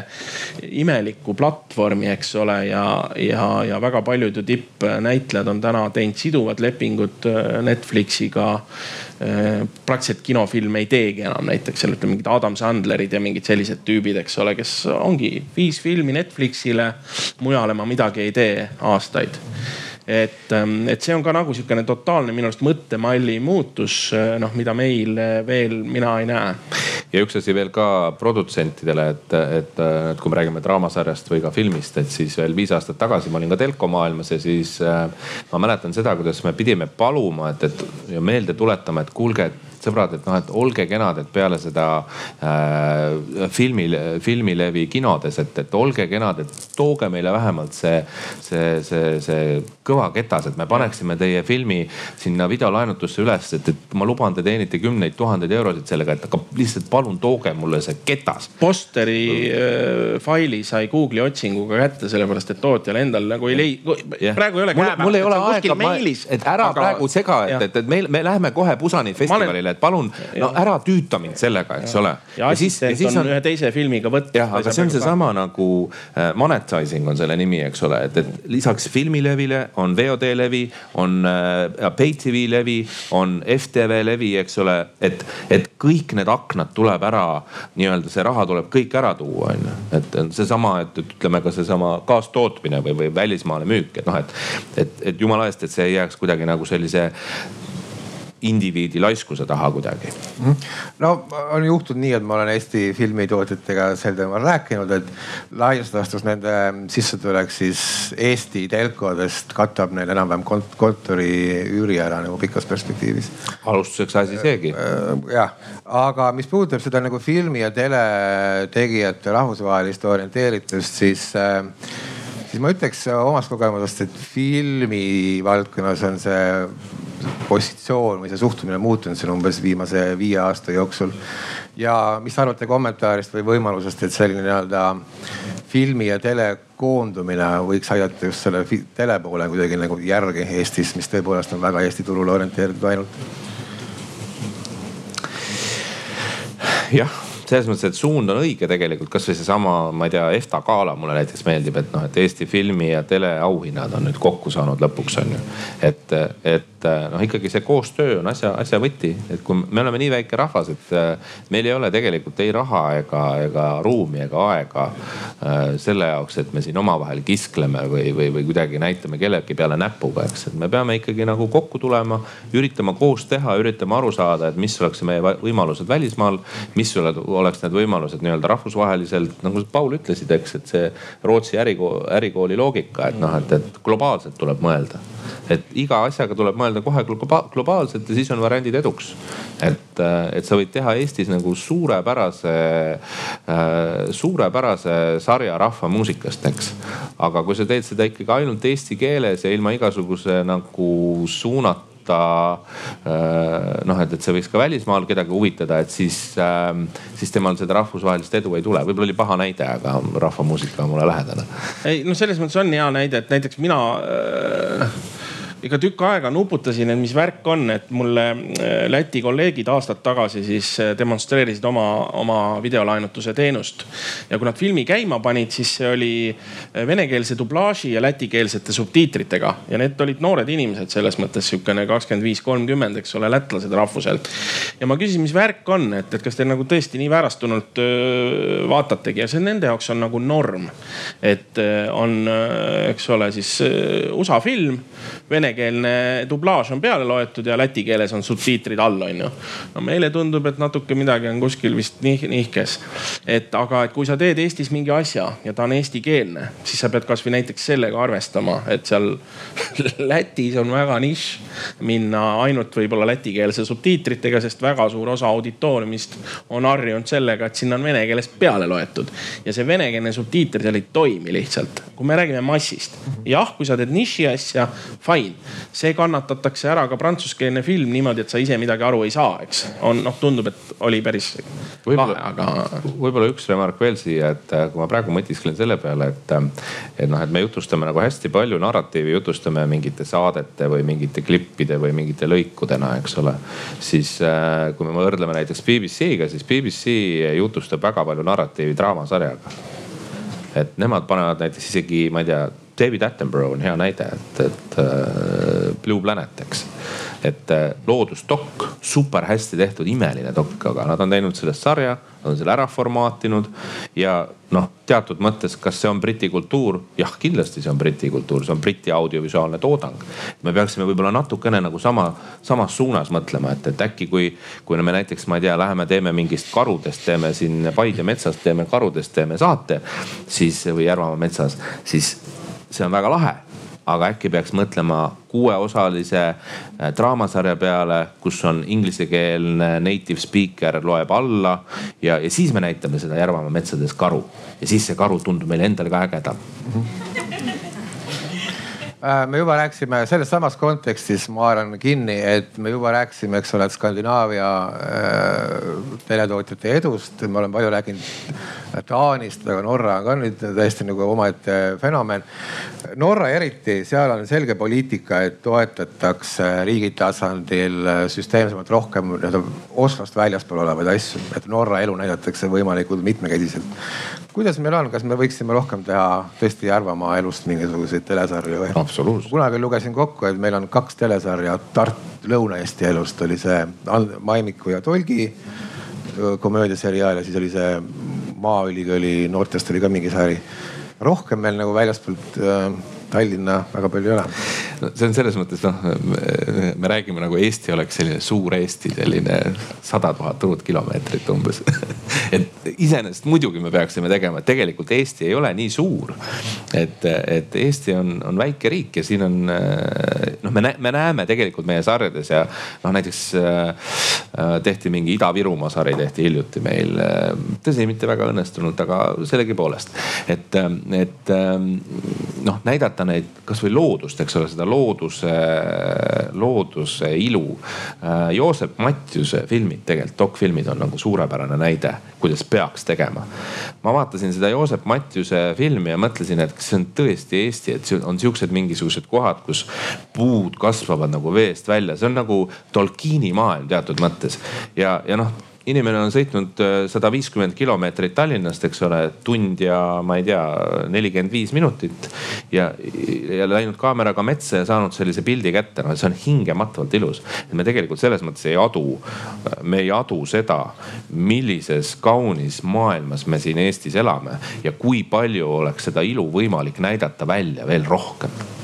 imelikku platvormi, eks ole. ja, ja, ja väga paljud ju tippnäitlejad on täna teinud siduvad lepingud äh, Netflixiga äh, praktiliselt kinofilme ei teegi enam, näiteks seal ütleme mingid Adam Sandlerid ja mingid sellised tüübid, eks ole, kes ongi viis filmi Netflixile. mujale ma midagi ei tee aastaid et, ähm, et see on ka nagu sihukene totaalne minu arust mõttemalli muutus, äh, noh, mida meil äh, veel mina ei näe. Ja üks asi veel ka produtsentidele, et, et, et kui me räägime draamasarjast või ka filmist, et siis veel viis aastat tagasi ma olin ka telko maailmas ja siis äh, ma mäletan seda, kuidas me pidime paluma, et, et ja meelde tuletama, et kuulge, et sõbrad, et noh, et olge kenad, et peale seda äh, filmi, filmilevi kinodes, et, et olge kenad, et tooge meile vähemalt see, see, see, see kõva ketas, et me paneksime teie filmi sinna videolaenutusse üles, et, et ma luban, te teenite kümneid tuhandeid eurosid sellega, et aga lihtsalt palun tooge mulle see ketas. Posteri äh, faili sai Google'i otsinguga kätte, sellepärast et tootjal endal nagu ei leia yeah., praegu ei ole käepärast. mul ei ole aega, et ära aga... praegu sega, et, et, et meil, me läheme kohe Pusanit festivalile meile, et palun, no ära tüüta mind sellega, eks ole. ja assistent ja siis on, on ühe teise filmiga võtta. jah, aga see on seesama nagu äh, monetizing on selle nimi, eks ole, et, et lisaks filmilevile on VOD levi, on äh, pay tv levi, on FTV levi, eks ole, et, et kõik need aknad tuleb ära, nii-öelda see raha tuleb kõik ära tuua, on ju. et seesama, et ütleme ka seesama kaastootmine või, või välismaale müük, et noh, et, et, et jumala eest, et see ei jääks kuidagi nagu sellise indiviidi laiskuse taha kuidagi. Mhm. no on juhtunud nii, et ma olen Eesti filmitootjatega sel teemal rääkinud, et laias laastus nende sissetulek siis Eesti telkodest katab neil enam-vähem kont kontori üüri ära nagu pikas perspektiivis. alustuseks asi seegi. Äh, jah, aga mis puudutab seda nagu filmi ja teletegijate rahvusvahelist orienteeritust, siis äh, siis ma ütleks omast kogemusest, et filmivaldkonnas on see positsioon või see suhtumine muutunud siin umbes viimase viie aasta jooksul. ja mis arvate kommentaarist või võimalusest, et selline nii-öelda filmi ja tele koondumine võiks aidata just selle tele poole kuidagi nagu järgi Eestis, mis tõepoolest on väga Eesti turule orienteeritud ainult? jah selles mõttes, et suund on õige tegelikult, kasvõi seesama, ma ei tea, EFTA gala mulle näiteks meeldib, et noh, et Eesti filmi ja teleauhinnad on nüüd kokku saanud lõpuks on ju. et, et noh, ikkagi see koostöö on asja, asja võti, et kui me oleme nii väike rahvas, et meil ei ole tegelikult ei raha ega, ega ruumi ega aega äh, selle jaoks, et me siin omavahel kiskleme või, või, või kuidagi näitame kellegi peale näpuga, eks, et me peame ikkagi nagu kokku tulema, üritama koos teha, üritama aru saada, et mis oleks meie võimalused välismaal, mis oleks need võimalused nii-öelda rahvusvaheliselt, nagu Paul ütlesid, eks, et see Rootsi ärikooli, ärikooli loogika, et noh, et, et globaalselt tuleb mõelda. et iga asjaga tuleb mõelda kohe globaalselt ja siis on variandid eduks. et, et sa võid teha Eestis nagu suurepärase äh,, suurepärase sarja rahvamuusikast, eks. aga kui sa teed seda ikkagi ainult eesti keeles ja ilma igasuguse nagu suunata kohta äh, noh, et, et see võiks ka välismaal kedagi huvitada, et siis, ähm, siis temal seda rahvusvahelist edu ei tule. võib-olla oli paha näide, aga rahvamuusika on mulle lähedane. ei no selles mõttes on hea näide, et näiteks mina äh ikka tükk aega nuputasin, et mis värk on, et mulle äh, Läti kolleegid aastad tagasi siis äh, demonstreerisid oma, oma videolaenutuse teenust. ja kui nad filmi käima panid, siis see oli äh, venekeelse dublaaži ja lätikeelsete subtiitritega ja need olid noored inimesed selles mõttes sihukene kakskümmend viis, kolmkümmend, eks ole, lätlased rahvuselt. ja ma küsisin, mis värk on, et, et kas te nagu tõesti nii väärastunult vaatategi ja see nende jaoks on nagu norm. et on, eks ole, siis USA film, vene venekeelne dublaaž on peale loetud ja läti keeles on subtiitrid all, onju. no meile tundub, et natuke midagi on kuskil vist nih nihkes. et aga, et kui sa teed Eestis mingi asja ja ta on eestikeelne, siis sa pead kasvõi näiteks sellega arvestama, et seal [LAUGHS] Lätis on väga nišš minna ainult võib-olla lätikeelse subtiitritega, sest väga suur osa auditooriumist on harjunud sellega, et sinna on vene keelest peale loetud. ja see venekeelne subtiiter seal ei toimi lihtsalt, kui me räägime massist. jah, kui sa teed niši asja, fine see kannatatakse ära ka prantsuskeelne film niimoodi, et sa ise midagi aru ei saa, eks. on noh, tundub, et oli päris lahe, aga. võib-olla üks remark veel siia, et äh, kui ma praegu mõtisklen selle peale, et, äh, et noh, et me jutustame nagu hästi palju narratiivi, jutustame mingite saadete või mingite klippide või mingite lõikudena, eks ole. siis äh, kui me võrdleme näiteks BBC-ga, siis BBC jutustab väga palju narratiivi draamasarjaga et nemad panevad näiteks isegi, ma ei tea, David Attenborough on hea näide, et, et uh, Blue Planet, eks. et uh, loodusdokk, super hästi tehtud, imeline dokk, aga nad on teinud sellest sarja, nad on selle ära formaatinud ja noh, teatud mõttes, kas see on Briti kultuur? jah, kindlasti see on Briti kultuur, see on Briti audiovisuaalne toodang. me peaksime võib-olla natukene nagu sama, samas suunas mõtlema, et, et äkki kui, kui me näiteks, ma ei tea, läheme teeme mingist karudest, teeme siin Paide metsas, teeme karudest, teeme saate, siis või Järvamaa metsas, siis see on väga lahe aga äkki peaks mõtlema kuueosalise äh, draamasarja peale, kus on inglisekeelne native speaker loeb alla ja, ja siis me näitame seda Järvamaa metsades karu. Ja siis see karu tundub meile endale ka ägedam. Äh, me juba rääkisime selles samas kontekstis, ma haaran kinni, et me juba rääkisime, eks ole, Skandinaavia äh, teletootjate edust, me oleme palju rääkinud Taanist, aga Norra on ka nüüd täiesti nagu omaette fenomen. Norra eriti, seal on selge poliitika, et toetatakse riigi tasandil süsteemsemalt rohkem nii-öelda Oslost väljaspool olevaid asju, et Norra elu näidatakse võimalikult mitmekesiselt. kuidas meil on, kas me võiksime rohkem teha tõesti Järvamaa elust mingisuguseid telesarju või? absoluutselt. kunagi lugesin kokku, et meil on kaks telesarja Tartu, Lõuna-Eesti elust oli see Maimiku ja Tolgi komöödiaseriaal ja siis oli see Maaülikooli noortest oli ka mingi sari. rohkem meil nagu väljaspoolt äh, Tallinna väga palju ei ole no see on selles mõttes noh, me räägime nagu Eesti oleks selline suur Eesti, selline sada tuhat ruutkilomeetrit umbes [LAUGHS] et iseenesest muidugi me peaksime tegema, et tegelikult Eesti ei ole nii suur. et, et Eesti on, on väike riik ja siin on noh, me, me näeme tegelikult meie sarjades ja noh, näiteks äh, tehti mingi Ida-Virumaa sari tehti hiljuti meil. tõsi, mitte väga õnnestunult, aga sellegipoolest, et, et noh näidata neid kasvõi loodust, eks ole, seda looduse, looduse ilu. Äh, Joosep Matjuse filmid tegelikult, dokfilmid on nagu suurepärane näide, kuidas peaks tegema. ma vaatasin seda Joosep Matjuse filmi ja mõtlesin, et kas see on tõesti Eesti, et on siuksed mingisugused kohad, kus puud kasvavad nagu veest välja, see on nagu Tolkieni maailm teatud mõttes ja, ja noh inimene on sõitnud äh, sada viiskümmend kilomeetrit Tallinnast, eks ole, tund ja ma ei tea, nelikümmend viis minutit. ja, ja läinud kaameraga metsa ja saanud sellise pildi kätte, no see on hingematavalt ilus. me tegelikult selles mõttes ei adu, me ei adu seda, millises kaunis maailmas me siin Eestis elame ja kui palju oleks seda ilu võimalik näidata välja veel rohkem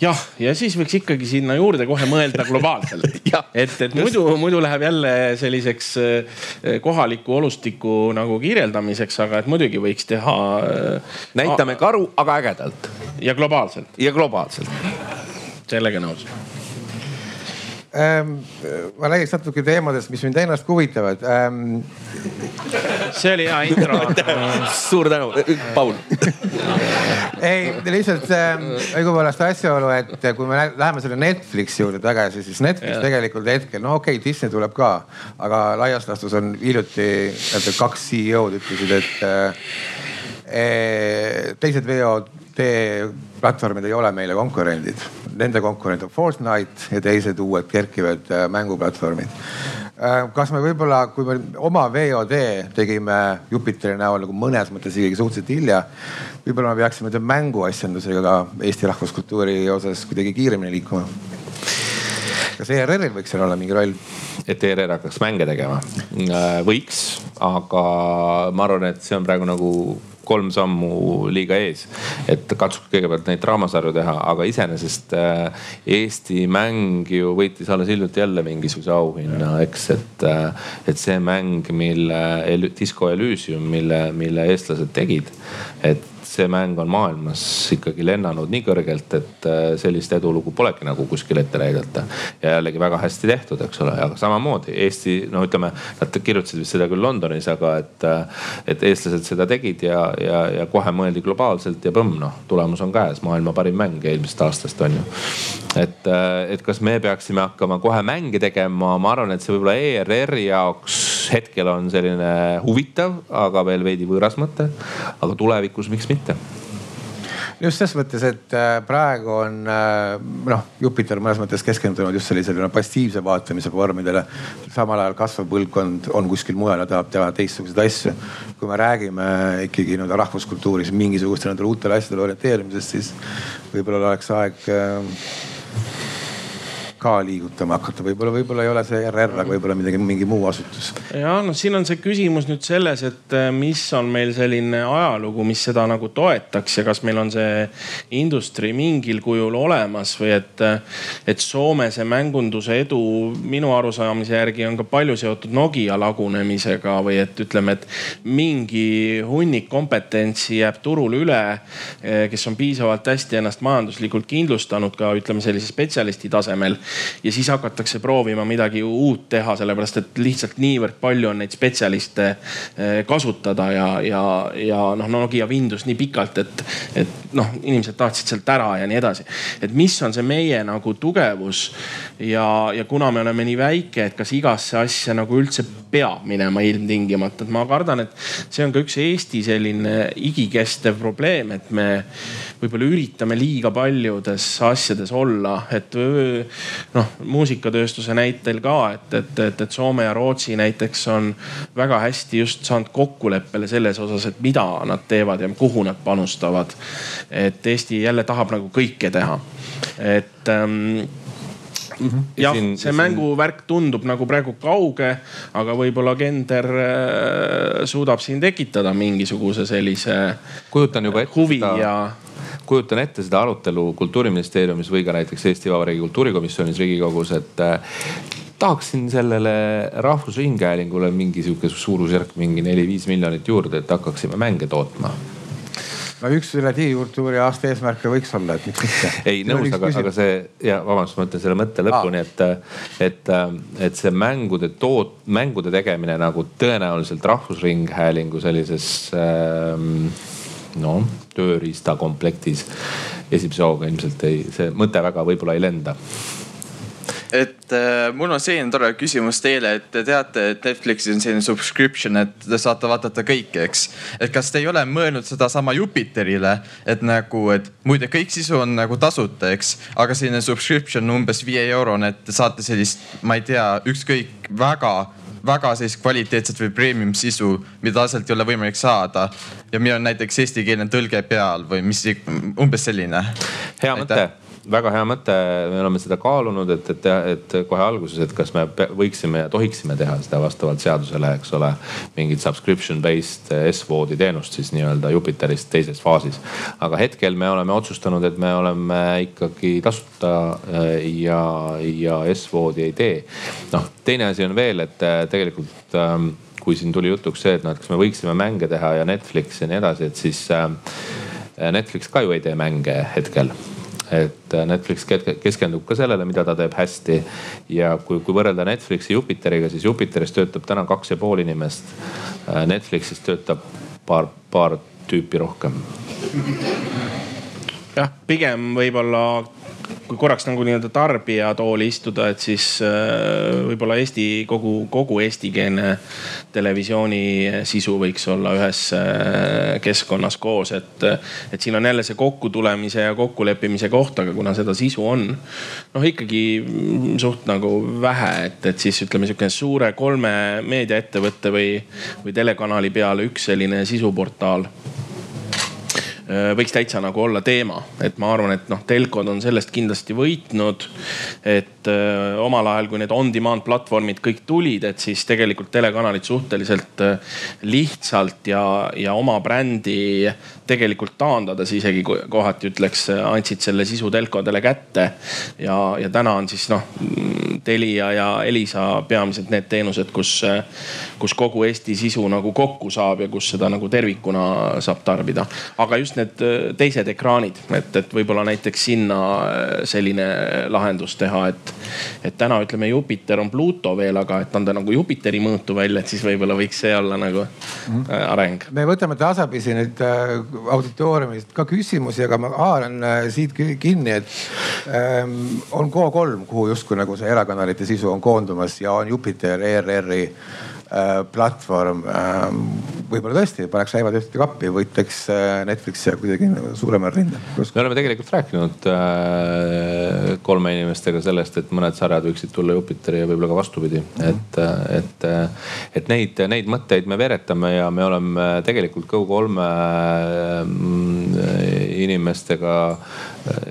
jah, ja siis võiks ikkagi sinna juurde kohe mõelda globaalselt [LAUGHS] et, et muidu, muidu läheb jälle selliseks eh, kohaliku olustiku nagu kirjeldamiseks, aga et muidugi võiks teha. Eh, näitame karu, aga ägedalt. ja globaalselt. ja globaalselt. sellega nõus. Ma räägiks natuke teemadest, mis mind ennast huvitavad. Ähm.... see oli hea intro. [LAUGHS] Suur tänu, Paul. Ei, lihtsalt ähm, õigupoolest asjaolu, et kui me läheme selle Netflixi juurde tagasi, siis Netflix ja. tegelikult hetkel, no okei okay,, Disney tuleb ka, aga laias laastus on hiljuti kaks CEO-d ütlesid, et äh, teised VOD platvormid ei ole meile konkurendid. Nende konkurent on Fortnite ja teised uued kerkivad äh, mänguplatvormid. Äh, kas me võib-olla, kui me oma VOD tegime Jupiteri näol nagu mõnes mõttes ikkagi suhteliselt hilja, võib-olla me peaksime mänguasjandusega ka Eesti rahvuskultuuri osas kuidagi kiiremini liikuma kas ERR-il võiks seal olla mingi roll? et ERR hakkaks mänge tegema? Äh, võiks, aga ma arvan, et see on praegu nagu kolm sammu liiga ees. et katsuks kõigepealt neid draamasarju teha, aga iseenesest äh, Eesti mäng ju võitis alles hiljuti jälle mingisuguse auhinna, eks, et, äh, et see mäng, mille Disco Elysium, mille, mille eestlased tegid, et see mäng on maailmas ikkagi lennanud nii kõrgelt, et äh, sellist edulugu polegi nagu kuskil ette näidata. ja jällegi väga hästi tehtud, eks ole, aga samamoodi Eesti, no ütleme, nad kirjutasid vist seda küll Londonis, aga et, äh, et eestlased seda tegid ja, ja, ja kohe mõeldi globaalselt ja põmm, noh, tulemus on käes, maailma parim mäng eelmisest aastast on ju. et, äh, et kas me peaksime hakkama kohe mänge tegema, ma arvan, et see võib-olla ERR-i jaoks hetkel on selline huvitav, aga veel veidi võõras mõte. aga tulevikus, miks mitte mitte just ses mõttes, et äh, praegu on äh, noh, Jupiter mõnes mõttes keskendunud just sellisele no, passiivse vaatamise vormidele. samal ajal kasvav põlvkond on kuskil mujal ja tahab teha teistsuguseid asju. kui me räägime ikkagi nii-öelda rahvuskultuuris mingisugustele nendele uutele asjadele orienteerimisest, siis võib-olla oleks aeg äh, ka liigutama hakata, võib-olla, võib-olla ei ole see ERR, aga võib-olla midagi, mingi muu asutus. ja noh, siin on see küsimus nüüd selles, et äh, mis on meil selline ajalugu, mis seda nagu toetaks ja kas meil on see industry mingil kujul olemas või et, äh, et Soome see mängunduse edu minu arusaamise järgi on ka palju seotud Nokia lagunemisega või et ütleme, et mingi hunnik kompetentsi jääb turul üle, äh, kes on piisavalt hästi ennast majanduslikult kindlustanud ka ütleme sellise spetsialisti tasemel ja siis hakatakse proovima midagi uut teha, sellepärast et lihtsalt niivõrd palju on neid spetsialiste eh, kasutada ja, ja, ja noh, Nokia Windows nii pikalt, et, et noh, inimesed tahtsid sealt ära ja nii edasi. et mis on see meie nagu tugevus ja, ja kuna me oleme nii väike, et kas igasse asja nagu üldse peab minema ilmtingimata, et ma kardan, et see on ka üks Eesti selline igikestev probleem, et me võib-olla üritame liiga paljudes asjades olla, et noh, muusikatööstuse näitel ka, et, et, et, et Soome ja Rootsi näiteks on väga hästi just saanud kokkuleppele selles osas, et mida nad teevad ja kuhu nad panustavad. et Eesti jälle tahab nagu kõike teha, et ähm, -hmm. jah, see mänguvärk tundub nagu praegu kauge, aga võib-olla Gender äh, suudab siin tekitada mingisuguse sellise. kujutan juba ette huvi seda, ja kujutan ette seda arutelu kultuuriministeeriumis või ka näiteks Eesti Vabariigi kultuurikomisjonis riigikogus, et äh, tahaksin sellele Rahvusringhäälingule mingi sihuke suurusjärk, mingi neli-viis miljonit juurde, et hakkaksime mänge tootma. No üks üle digikultuuri aasta eesmärke võiks olla, et miks mitte. ei nõus, aga, aga see ja vabandust, ma ütlen selle mõtte lõpuni, et, et, et see mängude toot-, mängude tegemine nagu tõenäoliselt Rahvusringhäälingu sellises ähm, noh, tööriistakomplektis esimese hooga ilmselt ei, see mõte väga võib-olla ei lenda et äh, mul on selline tore küsimus teile, et te teate, et Netflixis on selline subscription, et te saate vaadata kõike, eks. et kas te ei ole mõelnud sedasama Jupiterile, et nagu, et muide kõik sisu on nagu tasuta, eks, aga selline subscription umbes viie eurone, et te saate sellist, ma ei tea, ükskõik väga väga sellist kvaliteetset või premium sisu, mida sealt ei ole võimalik saada. Ja meil on näiteks eestikeelne tõlge peal või mis umbes selline. hea mõte väga hea mõte, me oleme seda kaalunud, et, et, et kohe alguses, et kas me võiksime ja tohiksime teha seda vastavalt seadusele, eks ole. mingit subscription based S-voodi teenust siis nii-öelda Jupiterist teises faasis. aga hetkel me oleme otsustanud, et me oleme ikkagi tasuta äh, ja, ja S-voodi ei tee. noh, teine asi on veel, et äh, tegelikult ähm, kui siin tuli jutuks see, et noh, et kas me võiksime mänge teha ja Netflix ja nii edasi, et siis äh, Netflix ka ju ei tee mänge hetkel et äh, Netflix keskendub ka sellele, mida ta teeb hästi. ja kui, kui võrrelda Netflixi Jupiteriga, siis Jupiteris töötab täna kaks ja pool inimest. Äh, Netflixis töötab paar, paar tüüpi rohkem. jah, pigem võib-olla kui korraks nagu nii-öelda tarbija tooli istuda, et siis äh, võib-olla Eesti kogu, kogu eestikeelne televisiooni sisu võiks olla ühes äh, keskkonnas koos, et, et siin on jälle see kokkutulemise ja kokkuleppimise koht, aga kuna seda sisu on noh, ikkagi suht nagu vähe, et, et siis ütleme sihukene suure kolme meediaettevõtte või, või telekanali peale üks selline sisuportaal võiks täitsa nagu olla teema, et ma arvan, et noh, telkod on sellest kindlasti võitnud. et öö, äh, omal ajal, kui need on-demand platvormid kõik tulid, et siis tegelikult telekanalid suhteliselt äh, lihtsalt ja, ja oma brändi tegelikult taandades isegi kohati ütleks, andsid selle sisu telkodele kätte. ja, ja täna on siis noh, Telia ja Elisa peamiselt need teenused, kus, kus kogu Eesti sisu nagu kokku saab ja kus seda nagu tervikuna saab tarbida. aga just need äh, teised ekraanid, et, et võib-olla näiteks sinna äh, selline lahendus teha, et, et täna ütleme, Jupiter on Pluto veel, aga et anda nagu Jupiteri mõõtu välja, et siis võib-olla võiks see olla nagu mm -hmm. areng. me võtame tasapisi nüüd auditooriumist ka küsimusi, aga ma haaran siit kinni, et ähm, on Go3, kuhu justkui nagu see erakanalite sisu on koondumas ja on Jupiter ERR-i Äh, platvorm. Ähm, võib-olla tõesti paneks häivad ühte kappi, võitleks äh, Netflixi kuidagi suuremal rindel. me oleme tegelikult rääkinud äh, kolme inimestega sellest, et mõned sarjad võiksid tulla Jupiteri ja võib-olla ka vastupidi mm, -hmm. et, et, et neid, neid mõtteid me veeretame ja me oleme tegelikult Go3 inimestega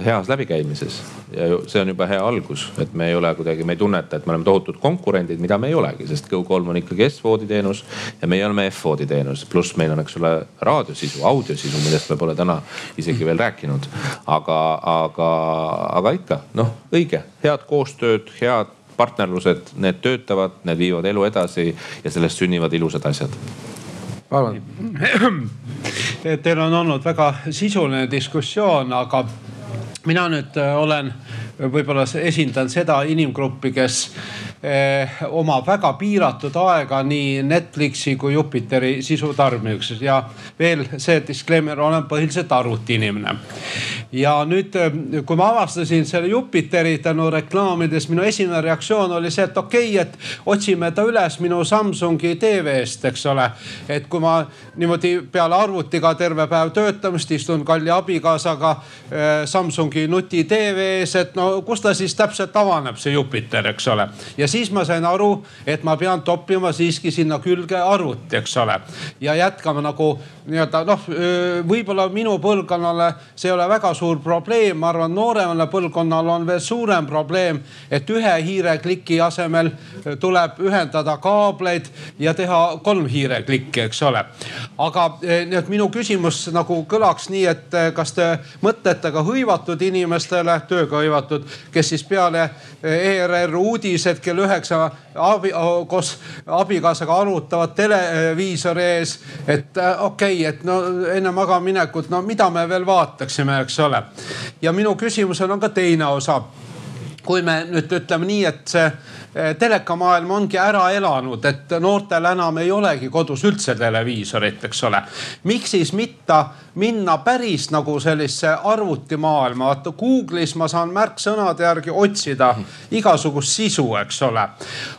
heas läbikäimises ja see on juba hea algus, et me ei ole kuidagi, me ei tunneta, et me oleme tohutud konkurendid, mida me ei olegi, sest Go3 on ikkagi S-voodi teenus ja meie oleme F-voodi teenus. pluss meil on, eks ole, raadiosisu, audiosisu, millest me pole täna isegi veel rääkinud. aga, aga, aga ikka noh, õige, head koostööd, head partnerlused, need töötavad, need viivad elu edasi ja sellest sünnivad ilusad asjad palun. Teil on olnud väga sisuline diskussioon, aga mina nüüd äh, olen, võib-olla esindan seda inimgruppi, kes eh, omab väga piiratud aega nii Netflixi kui Jupiteri sisu tarbimiseks ja veel see disclaimer, olen põhiliselt arvutiinimene. ja nüüd, äh, kui ma avastasin selle Jupiteri tänu reklaamides, minu esimene reaktsioon oli see, et okei okay,, et otsime ta üles minu Samsungi TV-st, eks ole. et kui ma niimoodi peale arvutiga terve päev töötamist istun kalli abikaasaga Samsungi Samsungi nuti tv-s, et no kus ta siis täpselt avaneb, see Jupiter, eks ole. ja siis ma sain aru, et ma pean toppima siiski sinna külge arvuti, eks ole. ja jätkama nagu nii-öelda noh, võib-olla minu põlvkonnale see ei ole väga suur probleem, ma arvan, nooremale põlvkonnale on veel suurem probleem, et ühe hiirekliki asemel tuleb ühendada kaableid ja teha kolm hiireklikki, eks ole. aga nii et minu küsimus nagu kõlaks nii, et kas te mõtlete ka hõivatud hõivatud inimestele, tööga hõivatud, kes siis peale ERR uudised kell üheksa abi, koos abikaasaga arutavad televiisori ees. et äh, okei okay,, et no enne magamaminekut, no mida me veel vaataksime, eks ole. ja minu küsimusel on ka teine osa kui me nüüd ütleme nii, et see Eh, telekamaailm ongi ära elanud, et noortel enam ei olegi kodus üldse televiisorit, eks ole. miks siis mitte minna päris nagu sellisesse arvutimaailma, vaata Google'is ma saan märksõnade järgi otsida igasugust sisu, eks ole.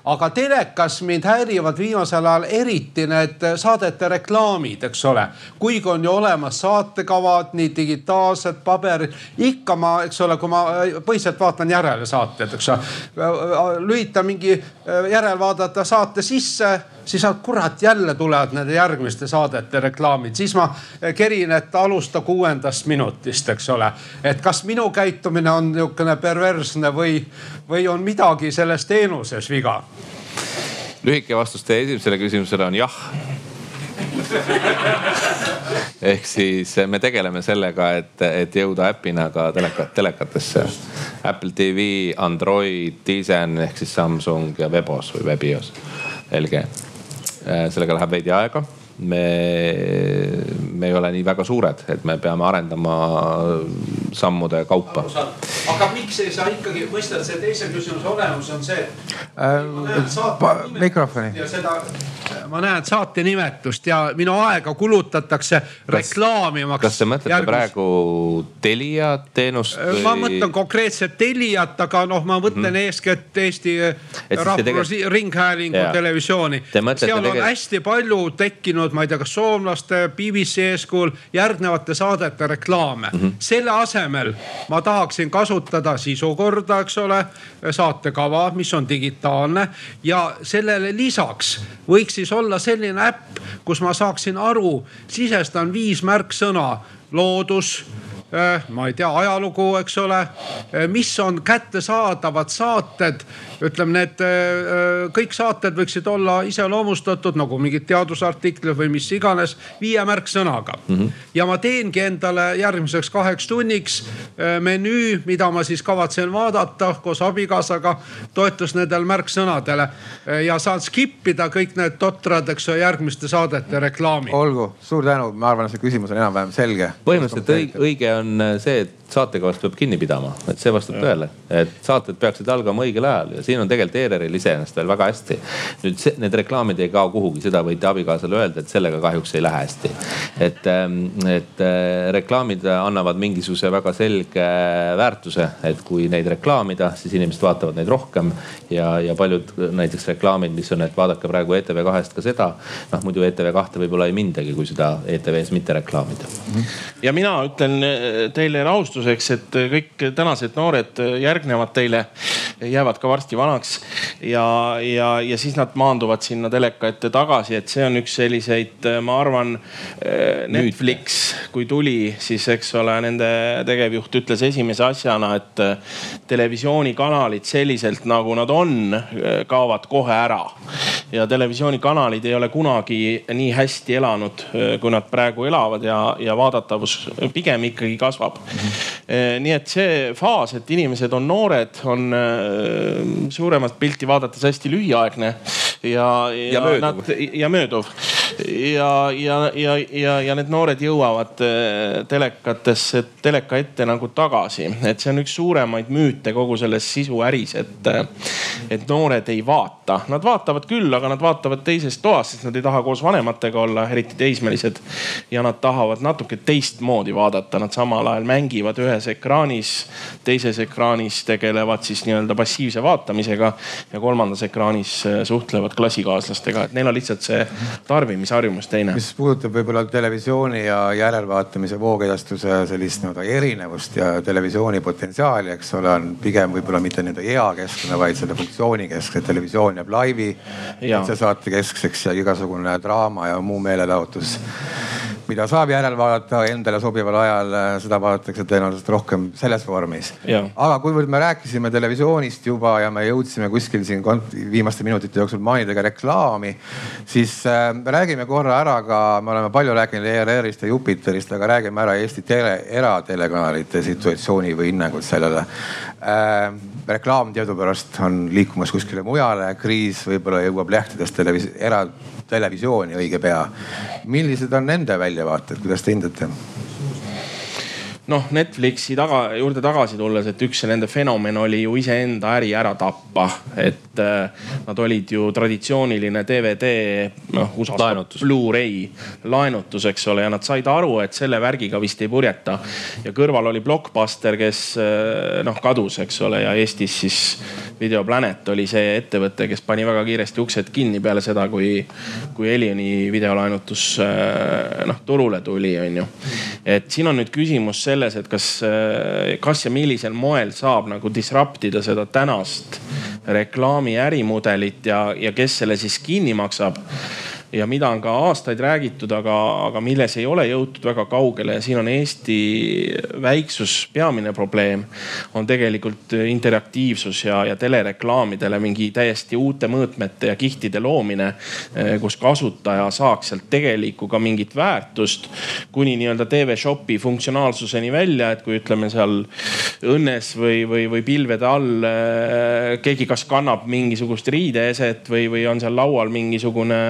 aga telekas mind häirivad viimasel ajal eriti need saadete reklaamid, eks ole. kuigi on ju olemas saatekavad, nii digitaalsed, paberil, ikka ma, eks ole, kui ma põhiliselt vaatan järelesaateid, eks ole. lülitan mingi äh, järelvaadata saate sisse, siis kurat jälle tulevad nende järgmiste saadete reklaamid, siis ma äh, kerin, et alusta kuuendast minutist, eks ole. et kas minu käitumine on niisugune perversne või, või on midagi selles teenuses viga? lühike vastus teie esimesele küsimusele on jah ehk siis me tegeleme sellega, et, et jõuda äpina ka teleka, telekatesse. Apple TV, Android, Tizen ehk siis Samsung ja Webos või Webios, LG. Äh, sellega läheb veidi aega me, me ei ole nii väga suured, et me peame arendama sammude kaupa. aga miks ei saa ikkagi, mõistad, see teise küsimuse olemus on see äh,. mikrofoni. ja seda ma näen saate nimetust ja minu aega kulutatakse reklaamimaks. kas te mõtlete järgmis... praegu Telia teenust või...? ma mõtlen konkreetselt Teliat, aga noh, ma mõtlen mm. eeskätt Eesti Rahvusringhäälingu tegel... televisiooni. seal on tegel... hästi palju tekkinud, ma ei tea, kas soomlaste, BBC eeskujul järgnevate saadete reklaame mm. -hmm. selle asemel ma tahaksin kasutada sisukorda, eks ole, saatekava, mis on digitaalne ja sellele lisaks võiks siis olla selline äpp, kus ma saaksin aru, sisestan viis märksõna, loodus ma ei tea, ajalugu, eks ole, äh, mis on kättesaadavad saated ütleme, need äh, kõik saated võiksid olla iseloomustatud nagu mingid teadusartiklid või mis iganes viie märksõnaga mm. -hmm. ja ma teengi endale järgmiseks kaheks tunniks menüü, mida ma siis kavatsen vaadata koos abikaasaga, toetus nendele märksõnadele ja saan skip ida kõik need totrad, eks ju, järgmiste saadete reklaamid. olgu, suur tänu, ma arvan, et see küsimus on enam-vähem selge. põhimõtteliselt õige, õige on see, et saatekavast peab kinni pidama, et see vastab tõele, et saated peaksid algama õigel ajal ja siin on tegelikult ERR-il iseenesest veel väga hästi. nüüd see, need reklaamid ei kao kuhugi, seda võite abikaasale öelda, et sellega kahjuks ei lähe hästi. et, ähm, et äh, reklaamid annavad mingisuguse väga selge väärtuse, et kui neid reklaamida, siis inimesed vaatavad neid rohkem ja, ja paljud näiteks reklaamid, mis on, et vaadake praegu ETV kahest ka seda. noh muidu ETV kahte võib-olla ei mindagi, kui seda ETV-s mitte reklaamida. ja mina ütlen äh, teile rahustuseks et kõik tänased noored järgnevad teile, jäävad ka varsti vanaks ja, ja, ja siis nad maanduvad sinna teleka ette tagasi, et see on üks selliseid, ma arvan, Netflix, kui tuli, siis eks ole, nende tegevjuht ütles esimese asjana, et televisioonikanalid selliselt nagu nad on, kaovad kohe ära. ja televisioonikanalid ei ole kunagi nii hästi elanud, kui nad praegu elavad ja, ja vaadatavus pigem ikkagi kasvab. Eh, nii et see faas, et inimesed on noored, on eh, suuremat pilti vaadates hästi lühiaegne ja, ja, ja mööduv. Nad, ja mööduv ja, ja, ja, ja, ja need noored jõuavad äh, telekatesse, teleka ette nagu tagasi, et see on üks suuremaid müüte kogu selles sisuäris, et, äh, et noored ei vaata, nad vaatavad küll, aga nad vaatavad teises toas, sest nad ei taha koos vanematega olla, eriti teismelised. ja nad tahavad natuke teistmoodi vaadata, nad samal ajal mängivad ühes ekraanis, teises ekraanis tegelevad siis nii-öelda passiivse vaatamisega ja kolmandas ekraanis äh, suhtlevad klassikaaslastega, et neil on lihtsalt see tarbimisharjumus teine. mis puudutab võib-olla televisiooni ja järelvaatamise voogedastuse sellist nii-öelda erinevust ja televisiooni potentsiaali, eks ole, on pigem võib-olla mitte nii-öelda eakeskne, vaid selle funktsiooni keskne. televisioon jääb laivi, saate keskseks ja igasugune draama ja muu meelelahutus mida saab järel vaadata endale sobival ajal, seda vaadatakse tõenäoliselt rohkem selles vormis. aga kuivõrd me rääkisime televisioonist juba ja me jõudsime kuskil siin viimaste minutite jooksul mainida ka reklaami, siis äh, räägime korra ära ka, me oleme palju rääkinud ERR-ist ja Jupiterist, aga räägime ära Eesti tele, eratelekanalite situatsiooni või hinnangut sellele äh,. reklaam teadupärast on liikumas kuskile mujale, kriis võib-olla jõuab lehtedest televis-, era televisiooni õige pea. millised on nende väljavaated, kuidas te hindate? Noh, Netflixi taga, juurde tagasi tulles, et üks nende fenomen oli ju iseenda äri ära tappa. et äh, nad olid ju traditsiooniline DVD, noh USA-s Blu-ray laenutus, eks ole, ja nad said aru, et selle värgiga vist ei purjeta. ja kõrval oli Blockbuster, kes äh, noh kadus, eks ole, ja Eestis siis Video Planet oli see ettevõte, kes pani väga kiiresti uksed kinni peale seda, kui, kui Elioni videolaenutus äh, noh turule tuli, onju. et siin on nüüd küsimus selles selles, et kas, kas ja millisel moel saab nagu disrupt ida seda tänast reklaami ärimudelit ja, ja kes selle siis kinni maksab ja mida on ka aastaid räägitud, aga, aga milles ei ole jõutud väga kaugele ja siin on Eesti väiksus peamine probleem. on tegelikult interaktiivsus ja, ja telereklaamidele mingi täiesti uute mõõtmete ja kihtide loomine, eh, kus kasutaja saaks sealt tegelikku ka mingit väärtust kuni nii-öelda TV Shopi funktsionaalsuseni välja, et kui ütleme seal õnnes või, või, või pilvede all eh, keegi kas kannab mingisugust riideeset või, või on seal laual mingisugune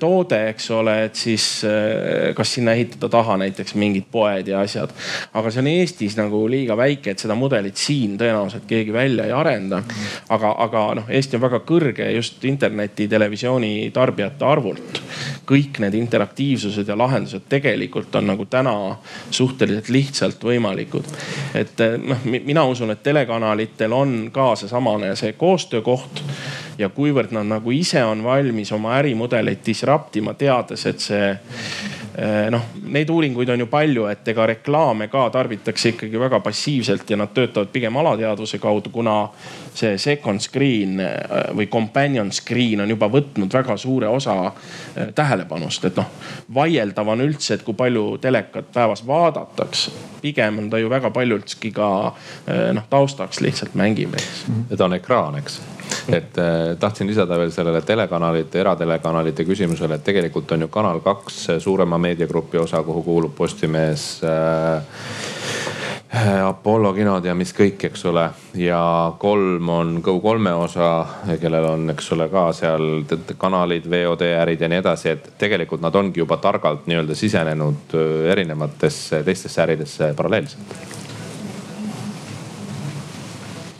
toode, eks ole, et siis eh, kas sinna ehitada taha näiteks mingid poed ja asjad. aga see on Eestis nagu liiga väike, et seda mudelit siin tõenäoliselt keegi välja ei arenda. aga, aga noh, Eesti on väga kõrge just interneti, televisiooni tarbijate arvult. kõik need interaktiivsused ja lahendused tegelikult on nagu täna suhteliselt lihtsalt võimalikud. et eh, noh, mina usun, et telekanalitel on ka seesamane see koostöökoht ja kuivõrd nad nagu ise on valmis oma ärimudeleid disrupt ima, teades, et see eh, noh, neid uuringuid on ju palju, et ega reklaame ka tarbitakse ikkagi väga passiivselt ja nad töötavad pigem alateadvuse kaudu, kuna see second screen eh, või companion screen on juba võtnud väga suure osa eh, tähelepanust, et noh, vaieldav on üldse, et kui palju telekat päevas vaadatakse. pigem on ta ju väga paljultki ka noh, taustaks lihtsalt mängib, eks. ta on ekraan, eks et äh, tahtsin lisada veel sellele telekanalite, eratelekanalite küsimusele, et tegelikult on ju Kanal kaks suurema meediagrupi osa, kuhu kuulub Postimees äh,. Apollo kinod ja mis kõik, eks ole. ja kolm on Go3 osa, kellel on, eks ole, ka seal kanalid, VOD ärid ja nii edasi, et tegelikult nad ongi juba targalt nii-öelda sisenenud äh, erinevatesse teistesse äridesse paralleelselt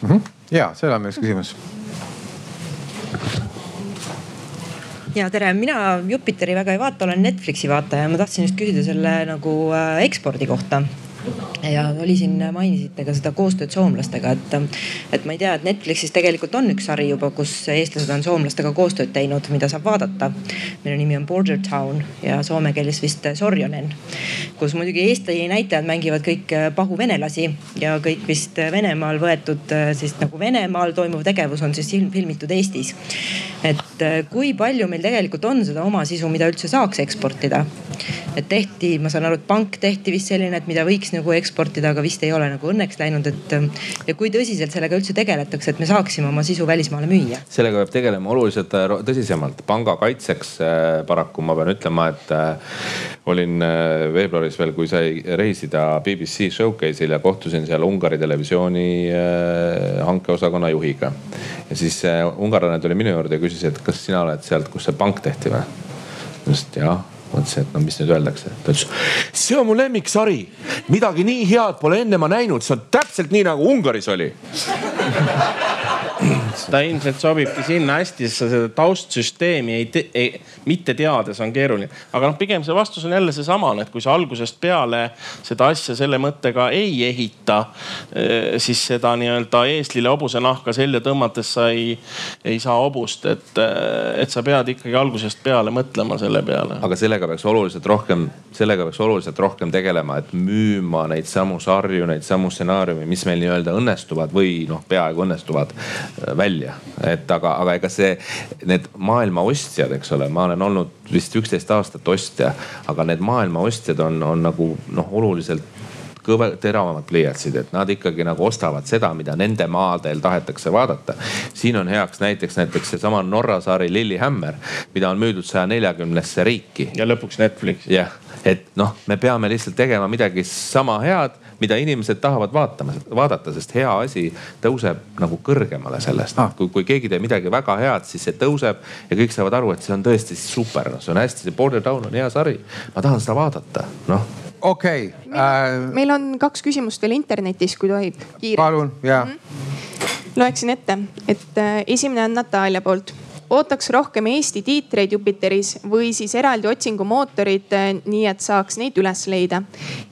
mm. -hmm. ja, seal on üks küsimus ja tere, mina Jupiteri väga ei vaata, olen Netflixi vaataja. ma tahtsin just küsida selle nagu äh, ekspordi kohta ja oli siin, mainisite ka seda koostööd soomlastega, et, et ma ei tea, et Netflixis tegelikult on üks sari juba, kus eestlased on soomlastega koostööd teinud, mida saab vaadata. mille nimi on Border Town ja soome keeles vist Sorjonen, kus muidugi Eesti näitlejad mängivad kõik pahuvenelasi ja kõik vist Venemaal võetud siis nagu Venemaal toimuv tegevus on siis film, filmitud Eestis. et kui palju meil tegelikult on seda oma sisu, mida üldse saaks eksportida? et tehti, ma saan aru, et pank tehti vist selline, et mida võiks nagu eksportida, aga vist ei ole nagu õnneks läinud, et. ja kui tõsiselt sellega üldse tegeletakse, et me saaksime oma sisu välismaale müüa? sellega peab tegelema oluliselt äh, tõsisemalt. panga kaitseks äh, paraku ma pean ütlema, et äh, olin veebruaris veel, kui sai reisida BBC Showcase'il ja kohtusin seal Ungari televisiooni hankeosakonna juhiga. ja siis ungarlane tuli minu juurde ja küsis, et kas sina oled sealt, kus see pank tehti või? just jah mõtlesin, et no mis nüüd öeldakse. ta ütles, see on mu lemmiksari, midagi nii head pole enne ma näinud, see on täpselt nii nagu Ungaris oli [CLEARS THROAT] ta ilmselt sobibki sinna hästi, sest sa seda taustsüsteemi ei, te, ei, mitte teades on keeruline. aga noh, pigem see vastus on jälle seesamane, et kui sa algusest peale seda asja selle mõttega ei ehita, eh, siis seda nii-öelda eeslile hobusenahka selja tõmmates sa ei, ei saa hobust, et, eh, et sa pead ikkagi algusest peale mõtlema selle peale. aga sellega peaks oluliselt rohkem, sellega peaks oluliselt rohkem tegelema, et müüma neid samu sarju, neid samu stsenaariume, mis meil nii-öelda õnnestuvad või noh, peaaegu õnnestuvad välja välja, et aga, aga ega see, need maailma ostjad, eks ole, ma olen olnud vist üksteist aastat ostja, aga need maailma ostjad on, on nagu noh, oluliselt kõve, teravamad pliiatsid, et nad ikkagi nagu ostavad seda, mida nende maadel tahetakse vaadata. siin on heaks näiteks näiteks seesama Norra sari Lillehammer, mida on müüdud saja neljakümnesse riiki. ja lõpuks Netflix. jah, et noh, me peame lihtsalt tegema midagi sama head mida inimesed tahavad vaatama, vaadata, sest hea asi tõuseb nagu kõrgemale sellest ah.. kui, kui keegi teeb midagi väga head, siis see tõuseb ja kõik saavad aru, et see on tõesti super, noh, see on hästi, see Border Town on hea sari. ma tahan seda vaadata, noh okei okay, äh.... meil on kaks küsimust veel internetis, kui tohib. palun, ja mm. -hmm. loeksin ette, et äh, esimene on Natalja poolt ootaks rohkem Eesti tiitreid Jupiteris või siis eraldi otsingumootorit, eh, nii et saaks neid üles leida.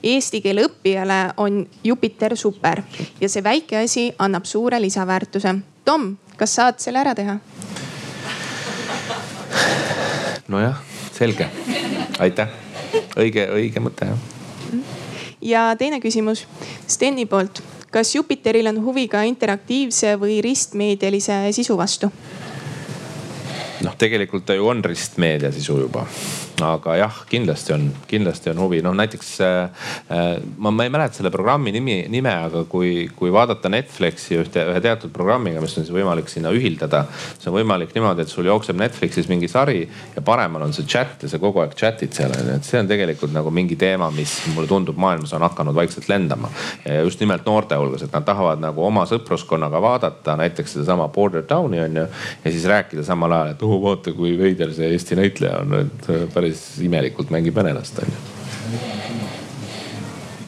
Eesti keele õppijale on Jupiter super ja see väike asi annab suure lisaväärtuse. Tom, kas saad selle ära teha? nojah, selge, aitäh, õige, õige mõte jah. Ja teine küsimus Steni poolt, kas Jupiteril on huvi ka interaktiivse või ristmeedialise sisu vastu? noh, tegelikult ta ju on ristmeedia sisu juba aga jah, kindlasti on, kindlasti on huvi, noh näiteks äh, ma, ma ei mäleta selle programmi nimi, nime, aga kui, kui vaadata Netflixi ühte, ühe teatud programmiga, mis on siis võimalik sinna ühildada. see on võimalik niimoodi, et sul jookseb Netflixis mingi sari ja paremal on see chat ja sa kogu aeg chat'id seal on ju, et see on tegelikult nagu mingi teema, mis mulle tundub maailmas on hakanud vaikselt lendama. just nimelt noorte hulgas, et nad tahavad nagu oma sõpruskonnaga vaadata näiteks sedasama Border Towni on ju. ja siis rääkida samal ajal, et oh vaata, kui veider see Eesti näitleja on, et päris päris imelikult mängib venelast on ju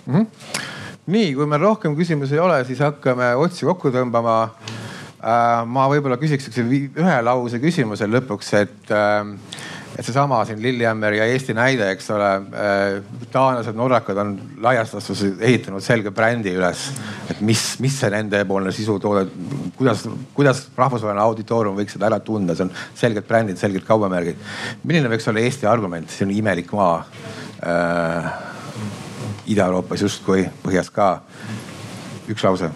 mm. -hmm. nii, kui meil rohkem küsimusi ei ole, siis hakkame otsi kokku tõmbama äh,. ma võib-olla küsiks ühe lause küsimuse lõpuks, et äh, et seesama siin Lillehammer ja Eesti näide, eks ole. Äh, taanlased, norrakad on laias laastus ehitanud selge brändi üles, et mis, mis see nendepoolne sisutoode, kuidas, kuidas rahvusvaheline auditoorium võiks seda ära tunda, see on selged brändid, selged kaubamärgid. milline võiks olla Eesti argument, see on imelik maa äh,. Ida-Euroopas justkui, põhjas ka. üks lause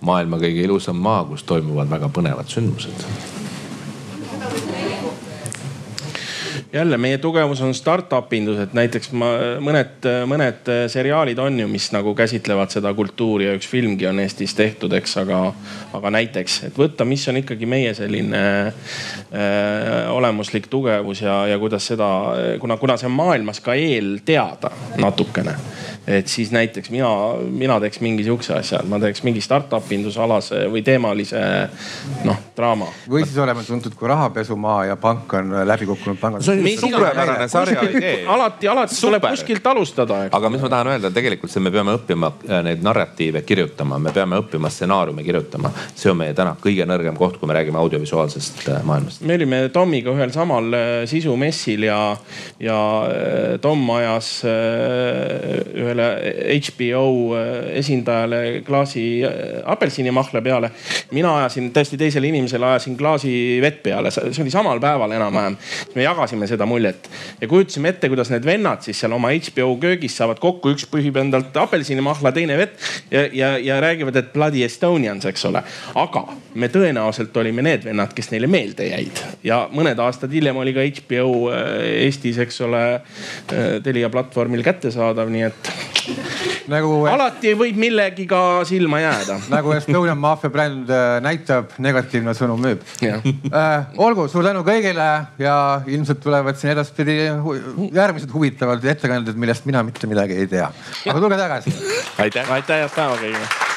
maailma kõige ilusam maa, kus toimuvad väga põnevad sündmused jälle meie tugevus on startup indus, et näiteks ma mõned, mõned seriaalid on ju, mis nagu käsitlevad seda kultuuri ja üks filmgi on Eestis tehtud, eks, aga, aga näiteks, et võtta, mis on ikkagi meie selline äh, olemuslik tugevus ja, ja kuidas seda, kuna, kuna see on maailmas ka eelteada natukene et siis näiteks mina, mina teeks mingi sihukese asja, et ma teeks mingi startup indusalase või teemalise noh draama. või siis oleme tuntud kui rahapesumaa ja pank on läbi kukkunud pangad. see on suurepärane sarja idee. alati, alati tuleb kuskilt alustada. aga mis ma tahan öelda, tegelikult see, me peame õppima äh, neid narratiive kirjutama, me peame õppima stsenaariume kirjutama. see on meie täna kõige nõrgem koht, kui me räägime audiovisuaalsest äh, maailmast. me olime Tomiga ühel samal äh, sisumessil ja, ja Tom ajas ühe ühele HBO äh, esindajale klaasi äh, apelsinimahla peale. mina ajasin täiesti teisele inimesele ajasin klaasi vett peale, see oli samal päeval enam-vähem. me jagasime seda muljet ja kujutasime ette, kuidas need vennad siis seal oma HBO köögis saavad kokku, üks pühib endalt apelsinimahla, teine vett ja, ja, ja räägivad, et bloody Estonians, eks ole. aga me tõenäoliselt olime need vennad, kes neile meelde jäid ja mõned aastad hiljem oli ka HBO äh, Eestis, eks ole, Telia platvormil kättesaadav, nii et nagu. alati võib millegiga silma jääda. nagu Estonian Mafia bränd äh, näitab, negatiivne sõnum müüb äh,. olgu, suur tänu kõigile ja ilmselt tulevad siin edaspidi järgmised huvitavad ettekanded, millest mina mitte midagi ei tea. aga tulge tagasi. aitäh. aitäh, head päeva kõigile